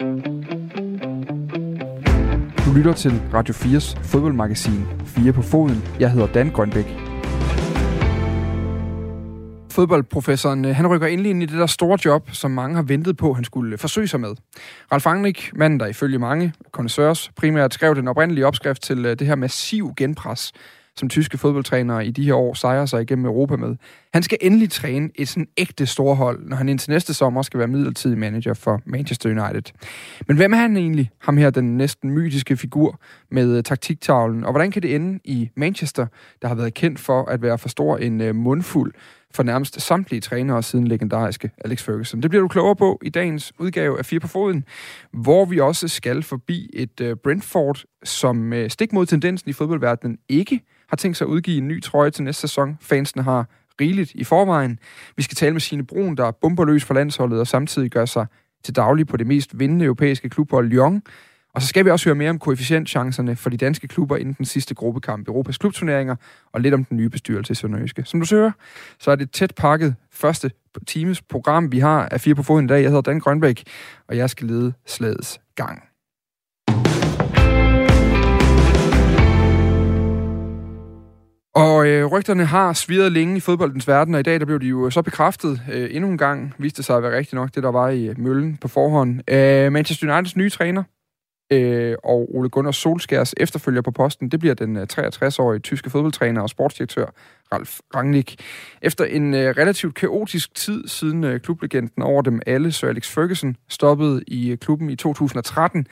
Du lytter til Radio 4's fodboldmagasin 4 på foden. Jeg hedder Dan Grønbæk. Fodboldprofessoren øh, han rykker endelig ind i det der store job, som mange har ventet på, han skulle øh, forsøge sig med. Ralf Rangnick, manden der ifølge mange connoisseurs primært skrev den oprindelige opskrift til øh, det her massiv genpres, som tyske fodboldtrænere i de her år sejrer sig igennem Europa med. Han skal endelig træne et sådan ægte storhold, når han indtil næste sommer skal være midlertidig manager for Manchester United. Men hvem er han egentlig, ham her, den næsten mytiske figur med øh, taktiktavlen, og hvordan kan det ende i Manchester, der har været kendt for at være for stor en øh, mundfuld for nærmest samtlige trænere siden legendariske Alex Ferguson. Det bliver du klogere på i dagens udgave af Fire på Foden, hvor vi også skal forbi et øh, Brentford, som stik mod tendensen i fodboldverdenen ikke har tænkt sig at udgive en ny trøje til næste sæson. Fansene har rigeligt i forvejen. Vi skal tale med Signe Brun, der bomber løs for landsholdet og samtidig gør sig til daglig på det mest vindende europæiske klubhold Lyon. Og så skal vi også høre mere om koefficientchancerne for de danske klubber inden den sidste gruppekamp i Europas klubturneringer, og lidt om den nye bestyrelse i Sønderjyske. Som du søger, så er det tæt pakket første times program, vi har af Fire på Foden i dag. Jeg hedder Dan Grønbæk, og jeg skal lede slagets gang. Og øh, rygterne har svirret længe i fodboldens verden, og i dag der blev de jo så bekræftet øh, endnu en gang. Viste sig at være rigtigt nok, det der var i øh, møllen på forhånd. Øh, Manchester Uniteds nye træner, øh, og Ole Gunnar Solskjærs efterfølger på posten, det bliver den øh, 63-årige tyske fodboldtræner og sportsdirektør Ralf Rangnick. Efter en øh, relativt kaotisk tid siden øh, klublegenden over dem alle, Sir Alex Ferguson, stoppede i øh, klubben i 2013,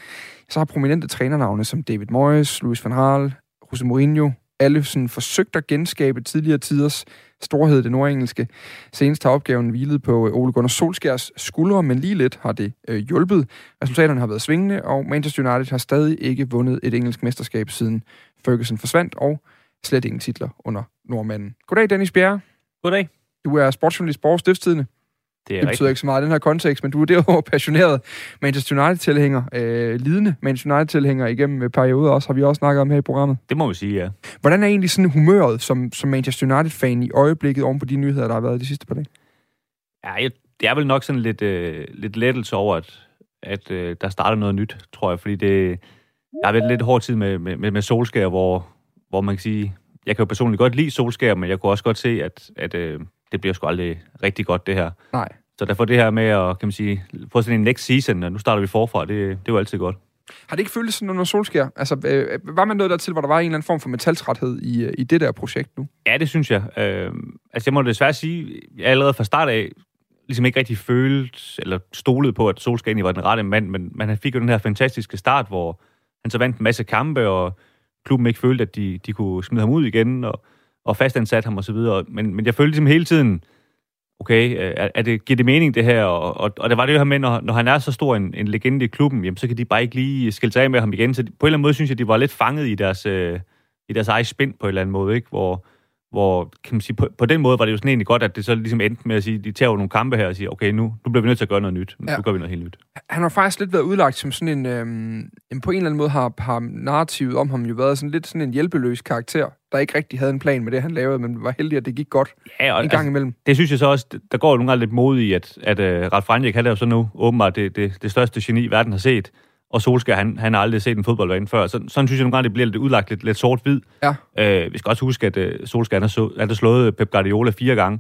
så har prominente trænernavne som David Moyes, Luis van Gaal, Jose Mourinho, alle sådan forsøgt at genskabe tidligere tiders storhed, det nordengelske. Senest har opgaven hvilet på Ole Gunnar Solskjærs skuldre, men lige lidt har det øh, hjulpet. Resultaterne har været svingende, og Manchester United har stadig ikke vundet et engelsk mesterskab siden Ferguson forsvandt, og slet ingen titler under nordmanden. Goddag, Dennis Bjerre. Goddag. Du er sportsjournalist på Aarhus Stiftstidende. Det, er det betyder ikke så meget i den her kontekst, men du er derovre passioneret Manchester United-tilhænger, øh, lidende Manchester United-tilhænger igennem perioder også, har vi også snakket om her i programmet. Det må vi sige, ja. Hvordan er egentlig sådan humøret som, som Manchester United-fan i øjeblikket oven på de nyheder, der har været de sidste par dage? Ja, det er vel nok sådan lidt, øh, lidt lettelse over, at, at øh, der starter noget nyt, tror jeg, fordi det, jeg har været lidt hård tid med, med, med Solskær, hvor, hvor man kan sige, jeg kan jo personligt godt lide Solskær, men jeg kunne også godt se, at, at øh, det bliver sgu aldrig rigtig godt, det her. Nej. Så derfor det her med at, kan man sige, få sådan en next season, og nu starter vi forfra, det, det er jo altid godt. Har det ikke føltes sådan under solskær? Altså, øh, var man noget der til, hvor der var en eller anden form for metaltræthed i, øh, i det der projekt nu? Ja, det synes jeg. Øh, altså, jeg må desværre sige, jeg allerede fra start af ligesom ikke rigtig følte eller stolede på, at Solskjaer egentlig var den rette mand, men man fik jo den her fantastiske start, hvor han så vandt en masse kampe, og klubben ikke følte, at de, de kunne smide ham ud igen, og, og fastansat ham osv. Men, men jeg følte ligesom hele tiden, okay, øh, er, er det, giver det mening det her? Og, og, og det var det her med, når, når han er så stor en, en legende i klubben, jamen, så kan de bare ikke lige skille sig af med ham igen. Så de, på en eller anden måde synes jeg, de var lidt fanget i deres, øh, i deres eget spind på en eller anden måde, ikke? Hvor, hvor kan man sige, på, på den måde var det jo sådan egentlig godt, at det så ligesom endte med at sige, de tager jo nogle kampe her og siger, okay, nu, nu bliver vi nødt til at gøre noget nyt. Nu ja. gør vi noget helt nyt. Han har faktisk lidt været udlagt som sådan en, øhm, på en eller anden måde har, har narrativet om ham jo været sådan lidt sådan en hjælpeløs karakter, der ikke rigtig havde en plan med det, han lavede, men var heldig, at det gik godt ja, og, en gang altså, imellem. Det synes jeg så også, der går jo nogle gange lidt mod i, at, at uh, Ralf Rangnick, han er jo så nu åbenbart det, det, det største geni, verden har set og Solskjaer, han, han har aldrig set en fodboldbane før. Så, sådan synes jeg nogle gange, det bliver lidt udlagt lidt, lidt sort-hvid. Ja. Øh, vi skal også huske, at uh, Solskjaer han har, han har slået Pep Guardiola fire gange.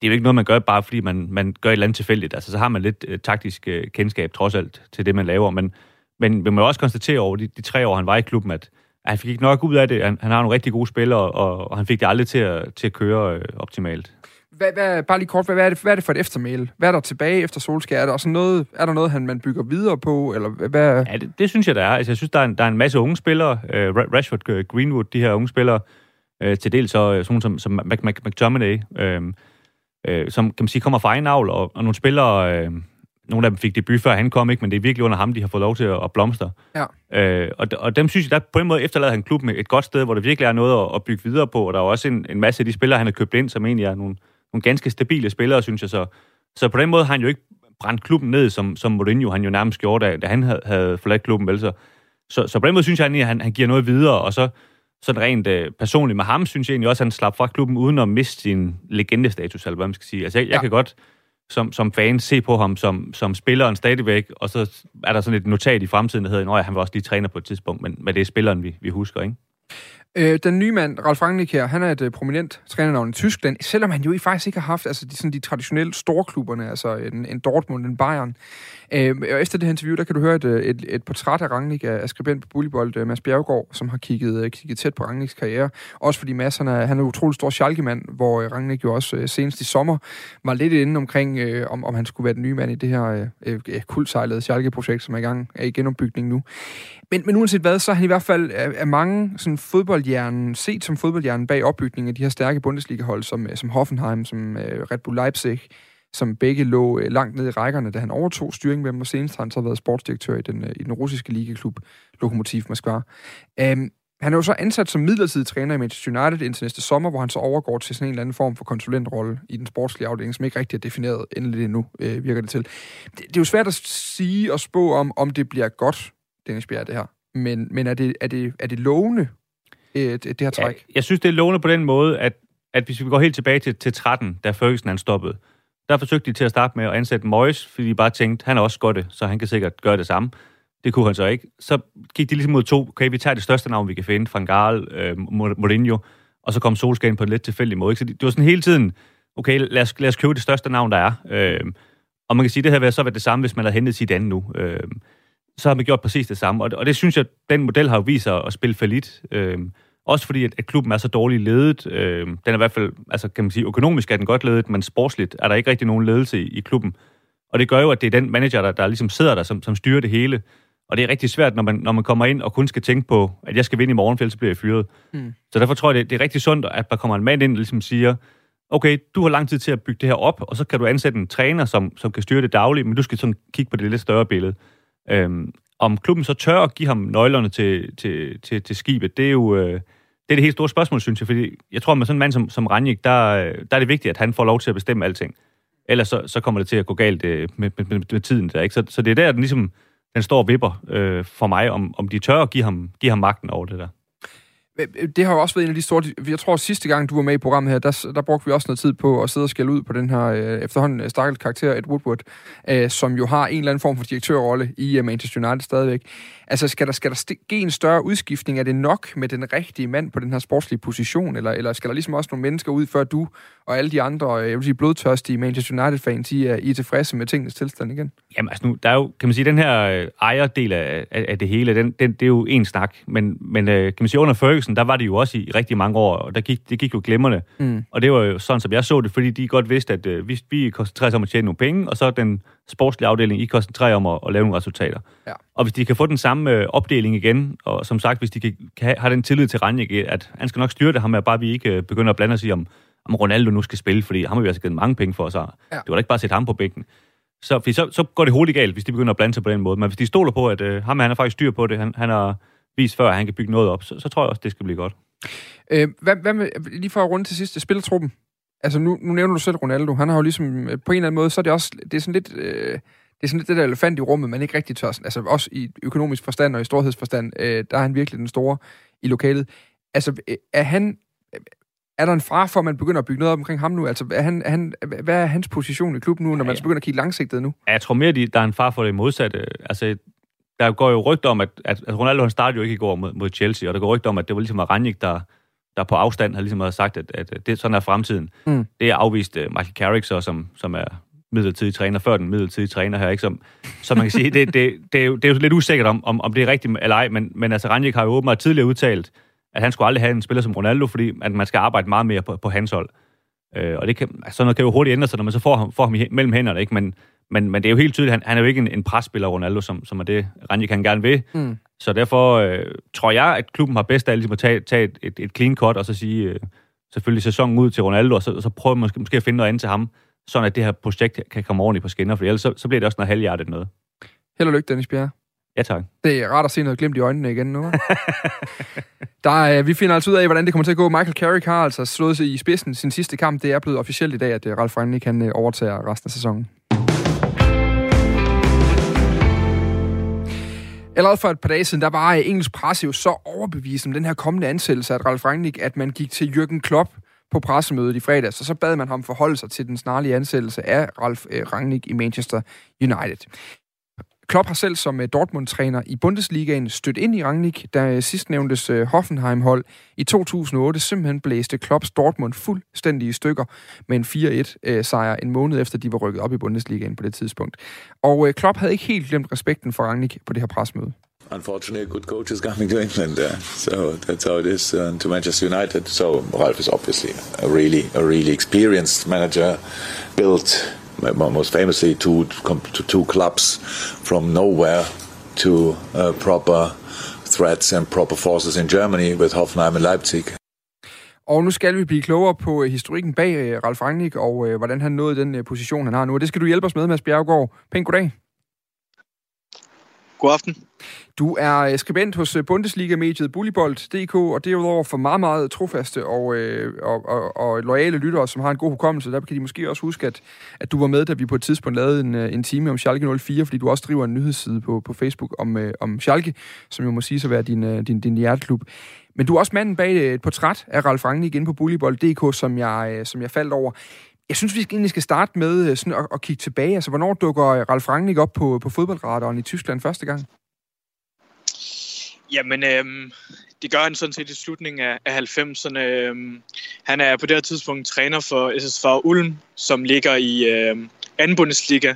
Det er jo ikke noget, man gør bare, fordi man, man gør et eller andet tilfældigt. Altså, så har man lidt uh, taktisk uh, kendskab, trods alt, til det, man laver. Men, men vi må også konstatere over de, de tre år, han var i klubben, at, at han fik ikke nok ud af det. Han, han har nogle rigtig gode spillere, og, og han fik det aldrig til at, til at køre uh, optimalt. Hvad, hvad, bare lige kort, hvad, hvad, er det, hvad er det for et eftermæle? Hvad er der tilbage efter Solskjaer? Er der, også noget, er der noget, han, man bygger videre på? Eller hvad? Ja, det, det synes jeg, der er. Altså, jeg synes, der er en, der er en masse unge spillere. Uh, Rashford, uh, Greenwood, de her unge spillere. Uh, til dels så uh, sådan som, som McTominay, uh, uh, som kan man sige, kommer fra egen avl, og, og nogle spillere... Uh, nogle af dem fik debut før han kom, ikke, men det er virkelig under ham, de har fået lov til at, at blomstre. Ja. Uh, og, og dem synes jeg, der på en måde efterlader han klubben et godt sted, hvor der virkelig er noget at, at bygge videre på, og der er også en, en masse af de spillere, han har købt ind, som egentlig er nogle, nogle ganske stabile spillere, synes jeg så. Så på den måde har han jo ikke brændt klubben ned, som, som Mourinho han jo nærmest gjorde, da, da han havde, havde forladt klubben, vel? Så, så, så på den måde synes jeg at han, han giver noget videre, og så sådan rent øh, personligt med ham, synes jeg egentlig også, at han slap fra klubben uden at miste sin legendestatus, eller hvad man skal sige. Altså, jeg, ja. jeg kan godt som, som fan se på ham som, som spilleren stadigvæk, og så er der sådan et notat i fremtiden, der hedder, at han var også lige træner på et tidspunkt, men, men det er spilleren, vi, vi husker, ikke? Øh, den nye mand, Ralf Rangnick her, han er et øh, prominent trænernavn i Tyskland, selvom han jo faktisk ikke har haft altså, de, sådan de traditionelle storklubberne, altså øh, en, en Dortmund, en Bayern. Øh, og efter det her interview, der kan du høre et, øh, et, et portræt af Rangnick af, af skribent på Bullibold, uh, Mads Bjergård, som har kigget, kigget tæt på Rangnicks karriere. Også fordi Mads, han er, han er en utrolig stor Schalke-mand, hvor Rangnick jo også senest i sommer var lidt inde omkring, øh, om, om han skulle være den nye mand i det her øh, øh, kuldsejlede Schalke-projekt, som er i gang er i genopbygning nu. Men, men uanset hvad, så er han i hvert fald af, af mange sådan fodboldhjernen, set som fodboldhjernen bag opbygningen af de her stærke Bundesliga-hold, som, øh, som Hoffenheim, som uh, Red Bull Leipzig, som begge lå uh, langt ned i rækkerne, da han overtog styringen med dem, og senest har han så været sportsdirektør i den, uh, i den russiske ligaklub Lokomotiv Moskva. Um, han er jo så ansat som midlertidig træner i Manchester United indtil næste sommer, hvor han så overgår til sådan en eller anden form for konsulentrolle i den sportslige afdeling, som ikke rigtig er defineret endeligt endnu, øh, virker det til. Det, det er jo svært at sige og spå om, om det bliver godt, Dennis Bjerg, det her. Men, men er, det, er, det, er det lovende, øh, det, det her træk? Ja, jeg synes, det er lovende på den måde, at, at hvis vi går helt tilbage til, til 13, da Ferguson han stoppede, der forsøgte de til at starte med at ansætte Moyes, fordi de bare tænkte, han er også godt det, så han kan sikkert gøre det samme. Det kunne han så ikke. Så gik de ligesom mod to, okay, vi tager det største navn, vi kan finde, Van Gaal, øh, Mourinho, og så kom Solskjaer på en lidt tilfældig måde. Ikke? Så det, det var sådan hele tiden, okay, lad os, lad os købe det største navn, der er. Øh, og man kan sige, det havde så været det samme, hvis man havde hentet sit andet nu. Øh, så har man gjort præcis det samme. Og det, og det synes jeg, den model har jo vist sig at spille for lidt. Øh, også fordi, at, at klubben er så dårligt ledet. Øh, den er i hvert fald, altså kan man sige, økonomisk er den godt ledet, men sportsligt er der ikke rigtig nogen ledelse i, i klubben. Og det gør jo, at det er den manager, der, der ligesom sidder der, som, som styrer det hele. Og det er rigtig svært, når man, når man kommer ind og kun skal tænke på, at jeg skal vinde i morgen, for ellers bliver jeg fyret. Mm. Så derfor tror jeg, det, det er rigtig sundt, at der kommer en mand ind og ligesom siger, okay, du har lang tid til at bygge det her op, og så kan du ansætte en træner, som, som kan styre det dagligt, men du skal sådan kigge på det lidt større billede. Øhm, om klubben så tør at give ham nøglerne til, til, til, til skibet, det er jo øh, det, er det helt store spørgsmål, synes jeg. Fordi jeg tror, med sådan en mand som, som Ranjik, der, øh, der er det vigtigt, at han får lov til at bestemme alting. Ellers så, så kommer det til at gå galt øh, med, med, med, med tiden. Der, ikke? Så, så det er der, den ligesom den står og vipper øh, for mig, om, om de tør at give ham, give ham magten over det der. Øh, øh, det har jo også været en af de store... Jeg tror, sidste gang, du var med i programmet her, der, der brugte vi også noget tid på at sidde og skælde ud på den her øh, efterhånden øh, stakkels karakter, Ed Woodward, øh, som jo har en eller anden form for direktørrolle i øh, Manchester United stadigvæk. Altså, skal der, skal der ske en større udskiftning? Er det nok med den rigtige mand på den her sportslige position? Eller, eller skal der ligesom også nogle mennesker ud, før du og alle de andre, øh, jeg vil sige, blodtørstige Manchester United-fans, I er, I er tilfredse med tingens tilstand igen? Jamen, altså nu, der er jo, kan man sige, den her øh, ejerdel af, af, af det hele, den, den, det er jo en snak. Men, men øh, kan man sige, under Ferguson, der var det jo også i rigtig mange år, og der gik, det gik jo glemmerne. Mm. Og det var jo sådan, som jeg så det, fordi de godt vidste, at øh, vi, vi koncentrerer sig om at tjene nogle penge, og så den sportslige afdeling, I koncentrerer om at, at lave nogle resultater. Ja. Og hvis de kan få den samme øh, opdeling igen, og som sagt, hvis de kan, kan have den tillid til Ranjik, at han skal nok styre det, ham med bare vi ikke øh, begynder at blande os i, om, om Ronaldo nu skal spille, fordi ham har vi altså givet mange penge for, så ja. det var da ikke bare at sætte ham på bænken. Så, så, så går det hurtigt galt, hvis de begynder at blande sig på den måde. Men hvis de stoler på, at øh, ham han er faktisk styr på det, han, han har vist før, at han kan bygge noget op, så, så tror jeg også, det skal blive godt. Øh, hvad, hvad med, lige for at runde til sidst, spillertruppen. Altså nu, nu nævner du selv Ronaldo. Han har jo ligesom, øh, på en eller anden måde, så er det også, det er sådan lidt, øh, det er sådan lidt det der elefant i rummet, man ikke rigtig tør, altså også i økonomisk forstand og i storhedsforstand, øh, der er han virkelig den store i lokalet. Altså, øh, er han, er der en far for, at man begynder at bygge noget op omkring ham nu? Altså, er han, han, hvad er hans position i klubben nu, når man ja, begynder at kigge langsigtet nu? Jeg tror mere, der er en far for det modsatte. Altså, der går jo rygter om, at, at Ronaldo han startede jo ikke i går mod, mod Chelsea, og der går rygter om, at det var ligesom Ranjik, der, der på afstand har ligesom sagt, at, at det sådan er fremtiden. Mm. Det er afvist uh, Michael Carrick, så, som, som er midlertidig træner, før den midlertidige træner her, ikke? Som, så man kan sige, det, det, det, er jo, det er jo lidt usikkert, om, om, om det er rigtigt eller ej, men, men altså Ranjik har jo åbenbart tidligere udtalt, at han skulle aldrig have en spiller som Ronaldo, fordi at man skal arbejde meget mere på, på hans hold. Øh, og det kan, altså, sådan noget kan jo hurtigt ændre sig, når man så får ham, får ham mellem hænderne, ikke? Men, men, men det er jo helt tydeligt, han, han er jo ikke en, en presspiller, Ronaldo, som, som er det, Ranjik kan gerne vil. Mm. Så derfor øh, tror jeg, at klubben har bedst af ligesom at tage, tage et, et, et clean cut, og så sige øh, selvfølgelig sæsonen ud til Ronaldo, og så, så prøve måske, måske at finde noget andet til ham, sådan at det her projekt kan komme ordentligt på skinner, for ellers så, så bliver det også noget halvhjertet noget. Held og lykke, Dennis Bjerre. Ja, tak. Det er rart at se noget glimt i øjnene igen nu. Der, øh, vi finder altså ud af, hvordan det kommer til at gå. Michael Carrick har altså slået sig i spidsen sin sidste kamp. Det er blevet officielt i dag, at øh, Ralf Rangnick kan øh, overtage resten af sæsonen. Allerede for et par dage siden, der var engelsk presse jo så overbevist om den her kommende ansættelse af Ralf Rangnick, at man gik til Jürgen Klopp på pressemødet i fredags, og så bad man ham forholde sig til den snarlige ansættelse af Ralf øh, Rangnick i Manchester United. Klopp har selv som øh, Dortmund-træner i Bundesligaen stødt ind i Rangnick, da øh, sidstnævntes øh, Hoffenheim-hold i 2008 simpelthen blæste Klopps Dortmund fuldstændig i stykker med en 4-1-sejr en måned efter, de var rykket op i Bundesligaen på det tidspunkt. Og Klopp havde ikke helt glemt respekten for Rangnick på det her presmøde. unfortunately, a good coach is coming to England. Uh, so that's how it is uh, to Manchester United. So Ralph is obviously a really, a really experienced manager, built most famously two to two clubs from nowhere to uh, proper threats and proper forces in Germany with Hoffenheim and Leipzig. Og nu skal vi blive klogere på øh, historikken bag øh, Ralf Rangnick og øh, hvordan han nåede den position, han har nu. Og det skal du hjælpe os med, Mads Bjergård. Pænt goddag. God aften. Du er øh, skribent hos øh, Bundesliga-mediet Bullybold.dk, og derudover for meget, meget trofaste og, øh, og, og, og lojale lyttere, som har en god hukommelse. Der kan de måske også huske, at, at du var med, da vi på et tidspunkt lavede en, øh, en time om Schalke 04, fordi du også driver en nyhedsside på, på Facebook om, om Schalke, som jo må sige at være din, din, din hjerteklub. Men du er også manden bag et portræt af Ralf Rangnick inde på Bullybold.dk, som jeg, som jeg faldt over. Jeg synes, vi egentlig skal starte med sådan at, at kigge tilbage. Altså, hvornår dukker Ralf Rangnick op på, på fodboldradaren i Tyskland første gang? Jamen, øhm, det gør han sådan set i slutningen af, af 90'erne. Øhm, han er på det her tidspunkt træner for SSV Ulm, som ligger i øhm, anden Bundesliga.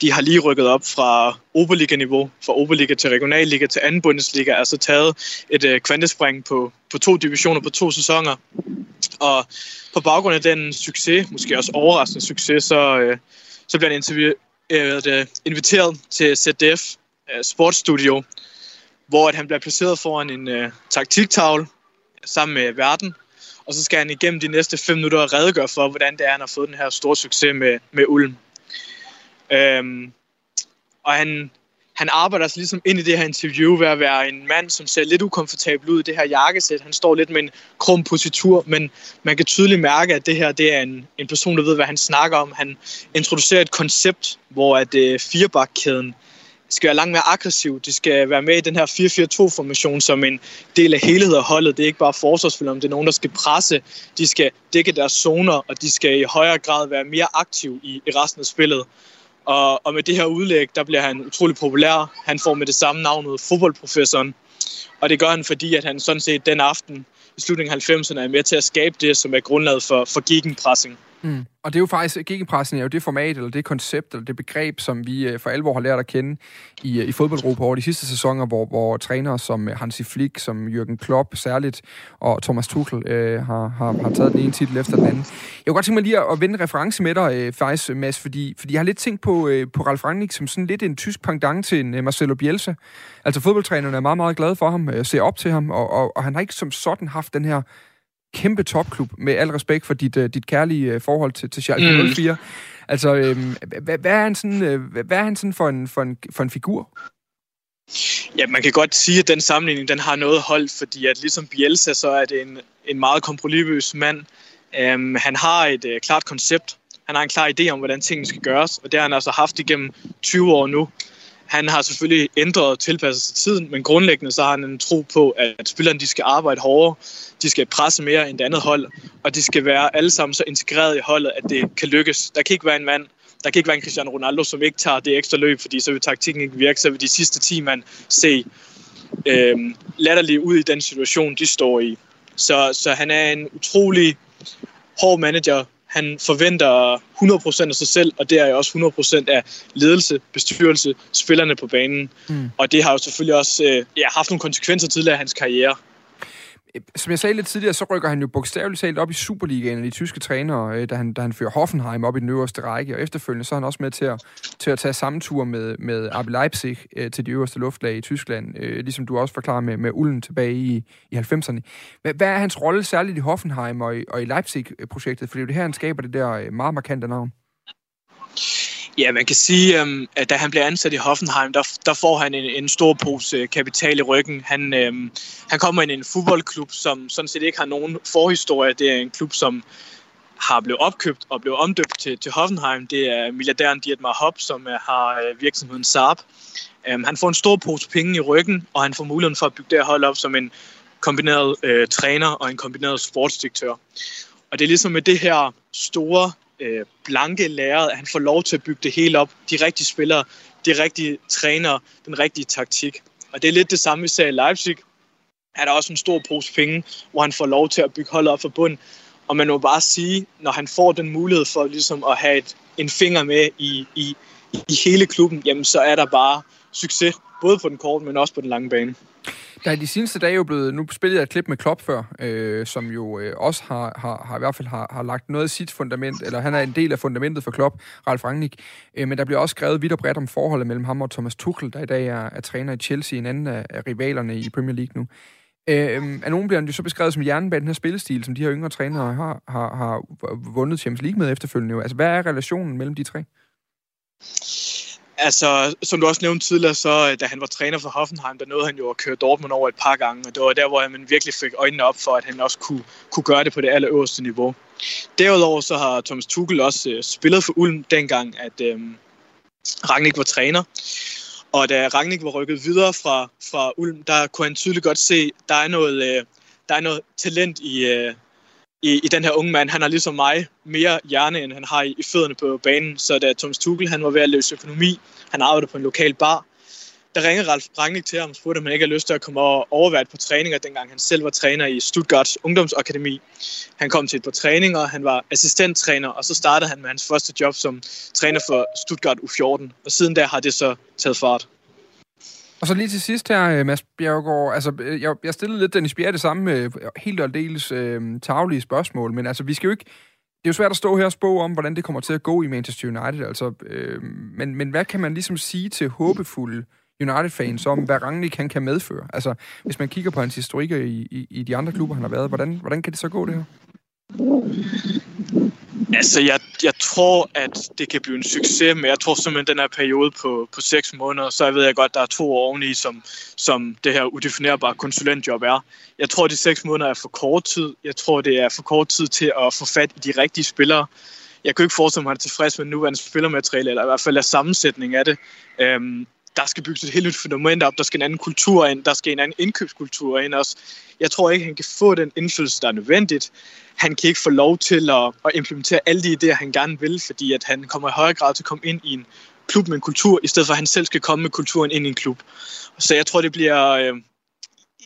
De har lige rykket op fra Oberliga-niveau, fra Oberliga til Regionalliga til anden Bundesliga, altså taget et øh, kvantespring på, på to divisioner på to sæsoner. Og på baggrund af den succes, måske også overraskende succes, så, øh, så bliver han interview, øh, inviteret til ZDF øh, Sportsstudio, hvor at han bliver placeret foran en øh, taktiktavle sammen med verden, og så skal han igennem de næste fem minutter redegøre for, hvordan det er, han har fået den her store succes med, med Ulm. Øhm, og han, han arbejder sig ligesom ind i det her interview ved at være en mand, som ser lidt ukomfortabel ud i det her jakkesæt. Han står lidt med en krum positur, men man kan tydeligt mærke, at det her det er en, en person, der ved, hvad han snakker om. Han introducerer et koncept, hvor at øh, firebakkæden skal være langt mere aggressiv. De skal være med i den her 4-4-2-formation som en del af helhed af holdet. Det er ikke bare forsvarsspillere, det er nogen, der skal presse. De skal dække deres zoner, og de skal i højere grad være mere aktiv i, i resten af spillet. Og, og med det her udlæg, der bliver han utrolig populær. Han får med det samme navnet fodboldprofessoren. Og det gør han, fordi at han sådan set den aften i slutningen af 90'erne er med til at skabe det, som er grundlaget for, for gegenpressing. Mm. Og det er jo faktisk, gegenpressen er jo det format, eller det koncept, eller det begreb, som vi øh, for alvor har lært at kende i, øh, i fodboldgruppe over de sidste sæsoner, hvor, hvor trænere som øh, Hansi Flick, som Jürgen Klopp særligt, og Thomas Tuchel øh, har, har, har taget den ene titel efter den anden. Jeg kunne godt tænke mig lige at, at vende reference med dig, øh, faktisk, Mads, fordi, fordi jeg har lidt tænkt på, øh, på Ralf Rangnick som sådan lidt en tysk pendant til en Marcelo Bielsa. Altså fodboldtrænerne er meget, meget glade for ham, øh, ser op til ham, og, og, og han har ikke som sådan haft den her kæmpe topklub, med al respekt for dit, uh, dit kærlige uh, forhold til, til Schalke mm. 04. Altså, øhm, hvad, hvad, er han sådan, øh, hvad er han sådan for en, for en, for en figur? Ja, man kan godt sige, at den sammenligning, den har noget holdt, fordi at ligesom Bielsa, så er det en, en meget kompromisløs mand. Um, han har et uh, klart koncept. Han har en klar idé om, hvordan tingene skal gøres, og det har han altså haft igennem 20 år nu. Han har selvfølgelig ændret og tilpasset sig tiden, men grundlæggende så har han en tro på, at spillerne de skal arbejde hårdere, de skal presse mere end det andet hold, og de skal være alle sammen så integreret i holdet, at det kan lykkes. Der kan ikke være en mand, der kan ikke være en Cristiano Ronaldo, som ikke tager det ekstra løb, fordi så vil taktikken ikke virke, så vil de sidste 10 mand se øh, latterligt ud i den situation, de står i. Så, så han er en utrolig hård manager, han forventer 100% af sig selv, og det er jo også 100% af ledelse, bestyrelse, spillerne på banen. Mm. Og det har jo selvfølgelig også øh, ja, haft nogle konsekvenser tidligere af hans karriere Øh, som jeg sagde lidt tidligere, så rykker han jo bogstaveligt talt op i Superligaen, de tyske trænere, øh, da han, da han fører Hoffenheim op i den øverste række, og efterfølgende så er han også med til at, til at tage samme tur med, med RB Leipzig øh, til de øverste luftlag i Tyskland, øh, ligesom du også forklarer med, med Ullen tilbage i, i 90'erne. Hvad, hvad er hans rolle særligt i Hoffenheim og i, og i Leipzig-projektet? For det er jo det her, han skaber det der øh, meget markante navn. Ja, man kan sige, øhm, at da han bliver ansat i Hoffenheim, der, der får han en, en stor pose øh, kapital i ryggen. Han, øhm, han kommer ind i en fodboldklub, som sådan set ikke har nogen forhistorie. Det er en klub, som har blevet opkøbt og blevet omdøbt til, til Hoffenheim. Det er milliardæren Dietmar Hopp, som øh, har øh, virksomheden Saab. Øhm, han får en stor pose penge i ryggen, og han får muligheden for at bygge det her hold op som en kombineret øh, træner og en kombineret sportsdirektør. Og det er ligesom med det her store, øh, blanke lærred, at han får lov til at bygge det hele op. De rigtige spillere, de rigtige trænere, den rigtige taktik. Og det er lidt det samme, vi ser i Leipzig. Er der også en stor pose penge, hvor han får lov til at bygge holdet op for bund. Og man må bare sige, når han får den mulighed for ligesom at have et, en finger med i, i, i hele klubben, jamen så er der bare succes, både på den korte, men også på den lange bane. Der er de seneste dage jo blevet, nu spillede jeg et klip med Klopp før, øh, som jo øh, også har, har, har i hvert fald har, har lagt noget af sit fundament, eller han er en del af fundamentet for Klopp, Ralf Rangnick. Øh, men der bliver også skrevet vidt og bredt om forholdet mellem ham og Thomas Tuchel, der i dag er, er træner i Chelsea, en anden af, af rivalerne i Premier League nu. Øh, af nogen bliver han jo så beskrevet som hjernen bag den her spillestil, som de her yngre trænere har, har, har vundet Champions League med efterfølgende. Altså, hvad er relationen mellem de tre? Altså, som du også nævnte tidligere, så øh, da han var træner for Hoffenheim, der nåede han jo at køre Dortmund over et par gange, og det var der, hvor man virkelig fik øjnene op for, at han også kunne, kunne gøre det på det allerøverste niveau. Derudover så har Thomas Tuchel også øh, spillet for Ulm dengang, at øh, Ragnik var træner. Og da Ragnik var rykket videre fra, fra Ulm, der kunne han tydeligt godt se, der er noget, øh, der er noget talent i, øh, i, i den her unge mand. Han har ligesom mig mere hjerne, end han har i, i fødderne på banen. Så da Thomas Tuchel han var ved at løse økonomi, han arbejdede på en lokal bar, der ringede Ralf Rangnick til ham og spurgte, om han ikke havde lyst til at komme og overvære et par træninger, dengang han selv var træner i Stuttgarts ungdomsakademi. Han kom til et par træninger, han var assistenttræner, og så startede han med hans første job som træner for Stuttgart U14. Og siden da har det så taget fart. Og så lige til sidst her, øh, Mads Bjergård, altså øh, jeg, jeg stillede lidt Dennis Bjerre det samme øh, helt og dels øh, taglige spørgsmål, men altså vi skal jo ikke, det er jo svært at stå her og spå om, hvordan det kommer til at gå i Manchester United, altså, øh, men, men hvad kan man ligesom sige til håbefulde United-fans om, hvad Rangnick han kan medføre? Altså, hvis man kigger på hans historikker i, i, i de andre klubber, han har været, hvordan, hvordan kan det så gå det her? Altså, jeg, jeg tror, at det kan blive en succes, men jeg tror simpelthen, den her periode på, på 6 måneder, så jeg ved jeg godt, der er to år oveni, som, som det her udefinerbare konsulentjob er. Jeg tror, at de 6 måneder er for kort tid. Jeg tror, det er for kort tid til at få fat i de rigtige spillere. Jeg kan ikke forestille mig, at han er tilfreds med nuværende spillermateriale, eller i hvert fald er sammensætning af det. Øhm, der skal bygges et helt nyt fundament op, der skal en anden kultur ind, der skal en anden indkøbskultur ind også. Jeg tror ikke, han kan få den indflydelse, der er nødvendigt. Han kan ikke få lov til at, at implementere alle de idéer, han gerne vil, fordi at han kommer i højere grad til at komme ind i en klub med en kultur, i stedet for at han selv skal komme med kulturen ind i en klub. Så jeg tror, det bliver... Øh,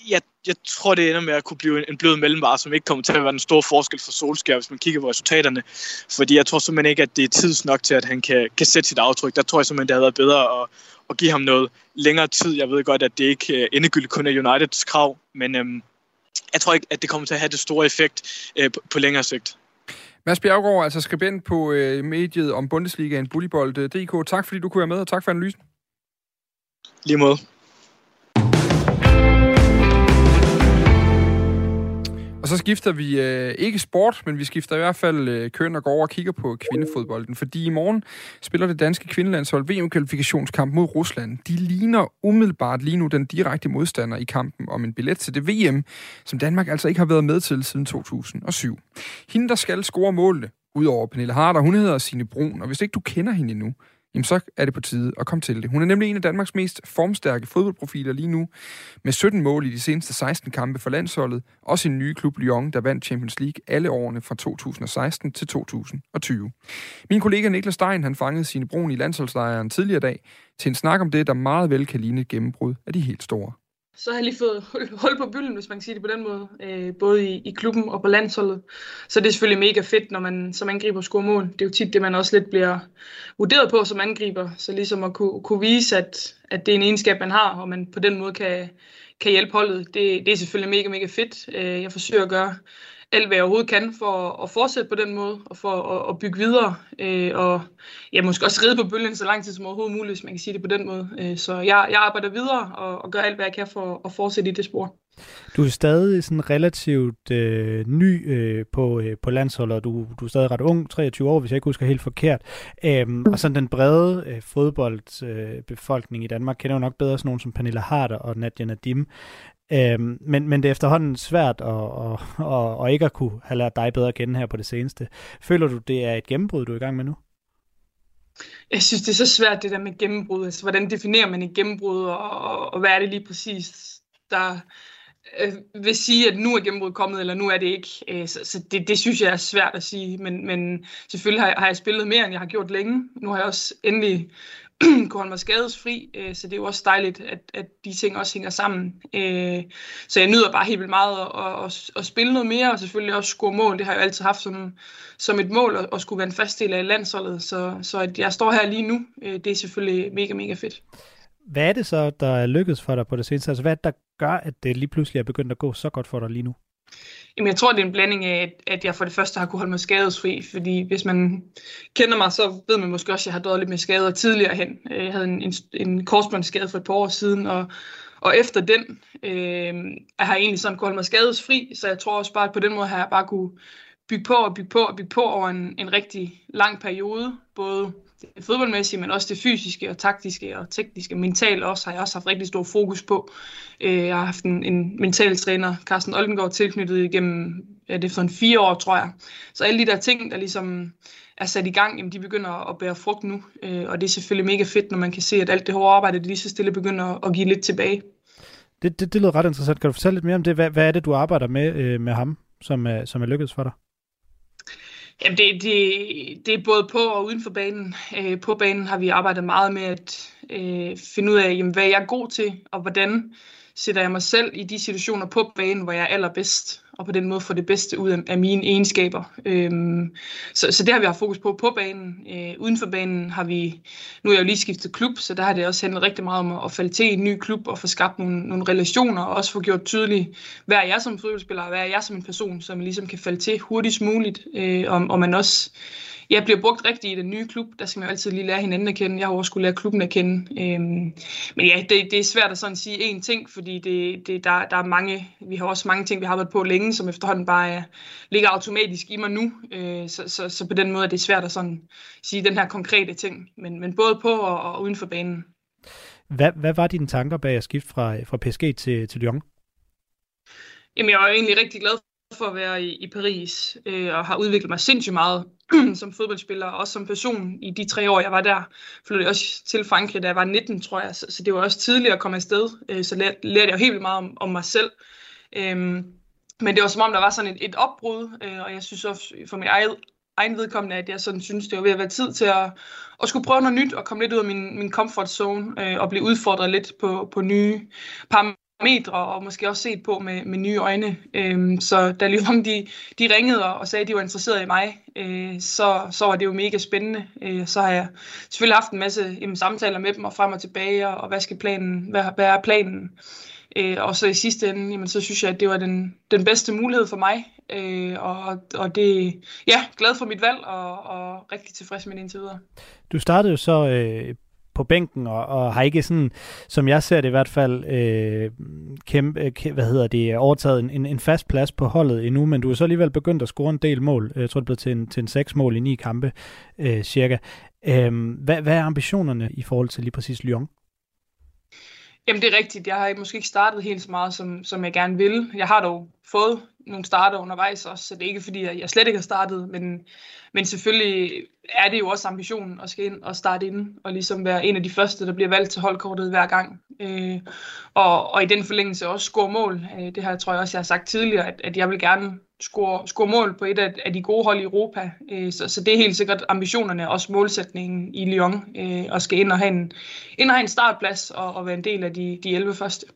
jeg, jeg tror, det ender med at kunne blive en, en blød mellemvare, som ikke kommer til at være en stor forskel for Solskjaer, hvis man kigger på resultaterne. Fordi jeg tror simpelthen ikke, at det er tids nok til, at han kan, kan sætte sit aftryk. Der tror jeg simpelthen, det havde været bedre at, at give ham noget længere tid. Jeg ved godt, at det ikke øh, endegyldigt kun er Uniteds krav, men øhm, jeg tror ikke, at det kommer til at have det store effekt øh, på, på længere sigt. Mads Bjergård, altså skribent på øh, mediet om Bundesligaen, Bullybold.dk. Tak fordi du kunne være med, og tak for analysen. Lige måde. Så skifter vi øh, ikke sport, men vi skifter i hvert fald øh, køn og går over og kigger på kvindefodbolden. Fordi i morgen spiller det danske kvindelandshold VM-kvalifikationskamp mod Rusland. De ligner umiddelbart lige nu den direkte modstander i kampen om en billet til det VM, som Danmark altså ikke har været med til siden 2007. Hende, der skal score målene, udover Pernille Harder, hun hedder Signe Brun, og hvis ikke du kender hende endnu, jamen så er det på tide at komme til det. Hun er nemlig en af Danmarks mest formstærke fodboldprofiler lige nu, med 17 mål i de seneste 16 kampe for landsholdet, også sin ny klub Lyon, der vandt Champions League alle årene fra 2016 til 2020. Min kollega Niklas Stein, han fangede sine brun i landsholdslejren tidligere dag til en snak om det, der meget vel kan ligne et gennembrud af de helt store så har jeg lige fået hul på bylden, hvis man kan sige det på den måde, øh, både i, i klubben og på landsholdet. Så det er selvfølgelig mega fedt, når man som angriber scorer mål. Det er jo tit det, man også lidt bliver vurderet på som angriber. Så ligesom at kunne, kunne vise, at, at det er en egenskab, man har, og man på den måde kan, kan hjælpe holdet, det, det er selvfølgelig mega, mega fedt. Øh, jeg forsøger at gøre alt, hvad jeg overhovedet kan for at fortsætte på den måde, og for at, at bygge videre, øh, og ja, måske også ride på bølgen så lang tid som overhovedet muligt, hvis man kan sige det på den måde. Øh, så jeg, jeg arbejder videre og, og gør alt, hvad jeg kan for at fortsætte i det spor. Du er stadig sådan relativt øh, ny øh, på, øh, på landsholdet, og du, du er stadig ret ung, 23 år, hvis jeg ikke husker helt forkert. Øhm, og sådan den brede øh, fodboldbefolkning øh, i Danmark kender jo nok bedre sådan nogen som Pernille Harder og Nadia Nadim. Øhm, men, men det er efterhånden svært at, at, at, at ikke at kunne have lært dig bedre at kende her på det seneste. Føler du, det er et gennembrud, du er i gang med nu? Jeg synes, det er så svært, det der med gennembrud. Altså, hvordan definerer man et gennembrud, og, og, og hvad er det lige præcis, der øh, vil sige, at nu er gennembruddet kommet, eller nu er det ikke. Øh, så så det, det synes jeg er svært at sige, men, men selvfølgelig har jeg, har jeg spillet mere, end jeg har gjort længe. Nu har jeg også endelig kunne holde mig skadesfri, øh, så det er jo også dejligt, at, at de ting også hænger sammen. Øh, så jeg nyder bare helt vildt meget at, at, at, at spille noget mere, og selvfølgelig også score mål. Det har jeg jo altid haft som, som et mål, at, at skulle være en fast del af landsholdet. Så, så at jeg står her lige nu, øh, det er selvfølgelig mega, mega fedt. Hvad er det så, der er lykkedes for dig på det seneste? Altså, hvad er det, der gør, at det lige pludselig er begyndt at gå så godt for dig lige nu? Jamen, jeg tror, det er en blanding af, at jeg for det første har kunne holde mig skadesfri, fordi hvis man kender mig, så ved man måske også, at jeg har døjet lidt med skader tidligere hen. Øh, jeg havde en, en, en korsbåndsskade for et par år siden, og, og efter den øh, jeg har jeg egentlig sådan kunne holde mig skadesfri, så jeg tror også bare, at på den måde har jeg bare kunne bygge på og bygge på og bygge på over en, en rigtig lang periode, både det fodboldmæssige, men også det fysiske og taktiske og tekniske. Mentalt også har jeg også haft rigtig stor fokus på. Øh, jeg har haft en, en mental træner, Carsten Oldengård, tilknyttet igennem ja, det er for en fire år, tror jeg. Så alle de der ting, der ligesom er sat i gang, jamen de begynder at bære frugt nu. Øh, og det er selvfølgelig mega fedt, når man kan se, at alt det hårde arbejde, det lige så stille begynder at give lidt tilbage. Det, det, det lyder ret interessant. Kan du fortælle lidt mere om det? Hvad, hvad er det, du arbejder med øh, med ham, som er, som er lykkedes for dig? Jamen det, det, det er både på og uden for banen. Øh, på banen har vi arbejdet meget med at øh, finde ud af, jamen, hvad jeg er god til, og hvordan sætter jeg mig selv i de situationer på banen, hvor jeg er allerbedst, og på den måde få det bedste ud af, af mine egenskaber. Øhm, så, så det har vi haft fokus på på banen. Øh, uden for banen har vi, nu er jeg jo lige skiftet klub, så der har det også handlet rigtig meget om at, at falde til i en ny klub og få skabt nogle, nogle relationer, og også få gjort tydeligt, hvad er jeg som fodboldspiller, og hvad er jeg som en person, som ligesom kan falde til hurtigst muligt, øh, og, og man også jeg bliver brugt rigtigt i den nye klub. Der skal man jo altid lige lære hinanden at kende. Jeg har også skulle lære klubben at kende. Øhm, men ja, det, det er svært at sådan sige én ting, fordi det, det, der, der er mange, vi har også mange ting, vi har været på længe, som efterhånden bare er, ligger automatisk i mig nu. Øh, så, så, så, på den måde er det svært at sådan sige den her konkrete ting. Men, men både på og, og uden for banen. Hvad, hvad var dine tanker bag at skifte fra, fra PSG til, til Lyon? Jamen, jeg er egentlig rigtig glad for at være i, i Paris, øh, og har udviklet mig sindssygt meget som fodboldspiller, og også som person i de tre år, jeg var der. Flyttede også til Frankrig, da jeg var 19, tror jeg, så, så det var også tidligt at komme afsted, øh, så lærte, lærte jeg jo helt vildt meget om, om mig selv. Øhm, men det var som om, der var sådan et, et opbrud, øh, og jeg synes også for mit eget, egen vedkommende, at jeg sådan synes, det var ved at være tid til at, at skulle prøve noget nyt og komme lidt ud af min, min comfort zone øh, og blive udfordret lidt på, på nye parametre parametre og måske også set på med, med nye øjne. Øhm, så da Lyon de, de ringede og sagde, at de var interesseret i mig, øh, så, så var det jo mega spændende. Øh, så har jeg selvfølgelig haft en masse jamen, samtaler med dem og frem og tilbage, og, og hvad skal planen, hvad, hvad er planen? Øh, og så i sidste ende, jamen, så synes jeg, at det var den, den bedste mulighed for mig. Øh, og, og det, ja, glad for mit valg og, og rigtig tilfreds med det indtil videre. Du startede jo så øh, på bænken, og, og har ikke sådan, som jeg ser det i hvert fald, øh, kæmpe, øh, kæmpe, hvad hedder det, overtaget en, en, en fast plads på holdet endnu, men du er så alligevel begyndt at score en del mål. Jeg tror, det blev til en, til en seks mål i ni kampe, øh, cirka. Øh, hvad, hvad er ambitionerne i forhold til lige præcis Lyon? Jamen det er rigtigt. Jeg har måske ikke startet helt så meget, som, som jeg gerne vil. Jeg har dog fået nogle starter undervejs også, så det er ikke fordi, jeg slet ikke har startet, men, men selvfølgelig er det jo også ambitionen at skal ind og starte ind, og ligesom være en af de første, der bliver valgt til holdkortet hver gang. Øh, og, og i den forlængelse også score mål. Øh, det her tror jeg også, jeg har sagt tidligere, at, at jeg vil gerne score, score mål på et af, af de gode hold i Europa. Øh, så, så det er helt sikkert ambitionerne, også målsætningen i Lyon, øh, og skal ind og have en, ind og have en startplads og, og være en del af de, de 11 første.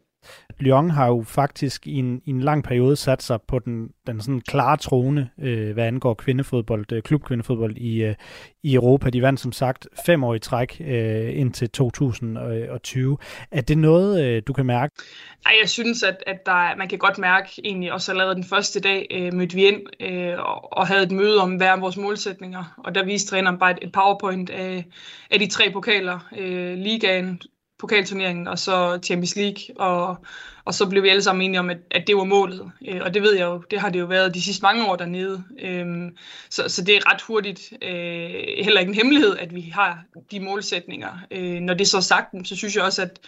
Lyon har jo faktisk i en, i en lang periode sat sig på den, den sådan klare trone, øh, hvad angår kvindefodbold, øh, klubkvindefodbold i, øh, i Europa. De vandt som sagt fem år i træk øh, indtil 2020. Er det noget, øh, du kan mærke? Nej, jeg synes, at, at der, man kan godt mærke egentlig også allerede den første dag øh, mødte vi ind øh, og, havde et møde om, hvad er vores målsætninger. Og der viste træneren bare et, et powerpoint af, af de tre pokaler. Øh, ligaen, pokalturneringen og så Champions League, og, og så blev vi alle sammen enige om, at, at det var målet. Øh, og det ved jeg jo, det har det jo været de sidste mange år dernede. Øh, så, så det er ret hurtigt øh, heller ikke en hemmelighed, at vi har de målsætninger. Øh, når det så er sagt, så synes jeg også, at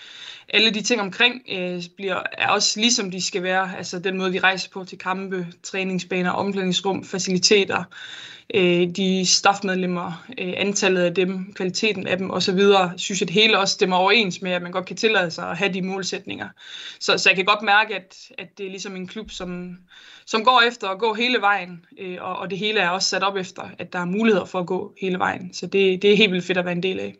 alle de ting omkring øh, bliver, er også ligesom de skal være. Altså den måde, vi rejser på til kampe, træningsbaner, omklædningsrum, faciliteter, øh, de staffmedlemmer, øh, antallet af dem, kvaliteten af dem osv., synes jeg det hele også stemmer overens med, at man godt kan tillade sig at have de målsætninger. Så, så jeg kan godt mærke, at, at det er ligesom en klub, som, som går efter at gå hele vejen, øh, og, og det hele er også sat op efter, at der er muligheder for at gå hele vejen. Så det, det er helt vildt fedt at være en del af.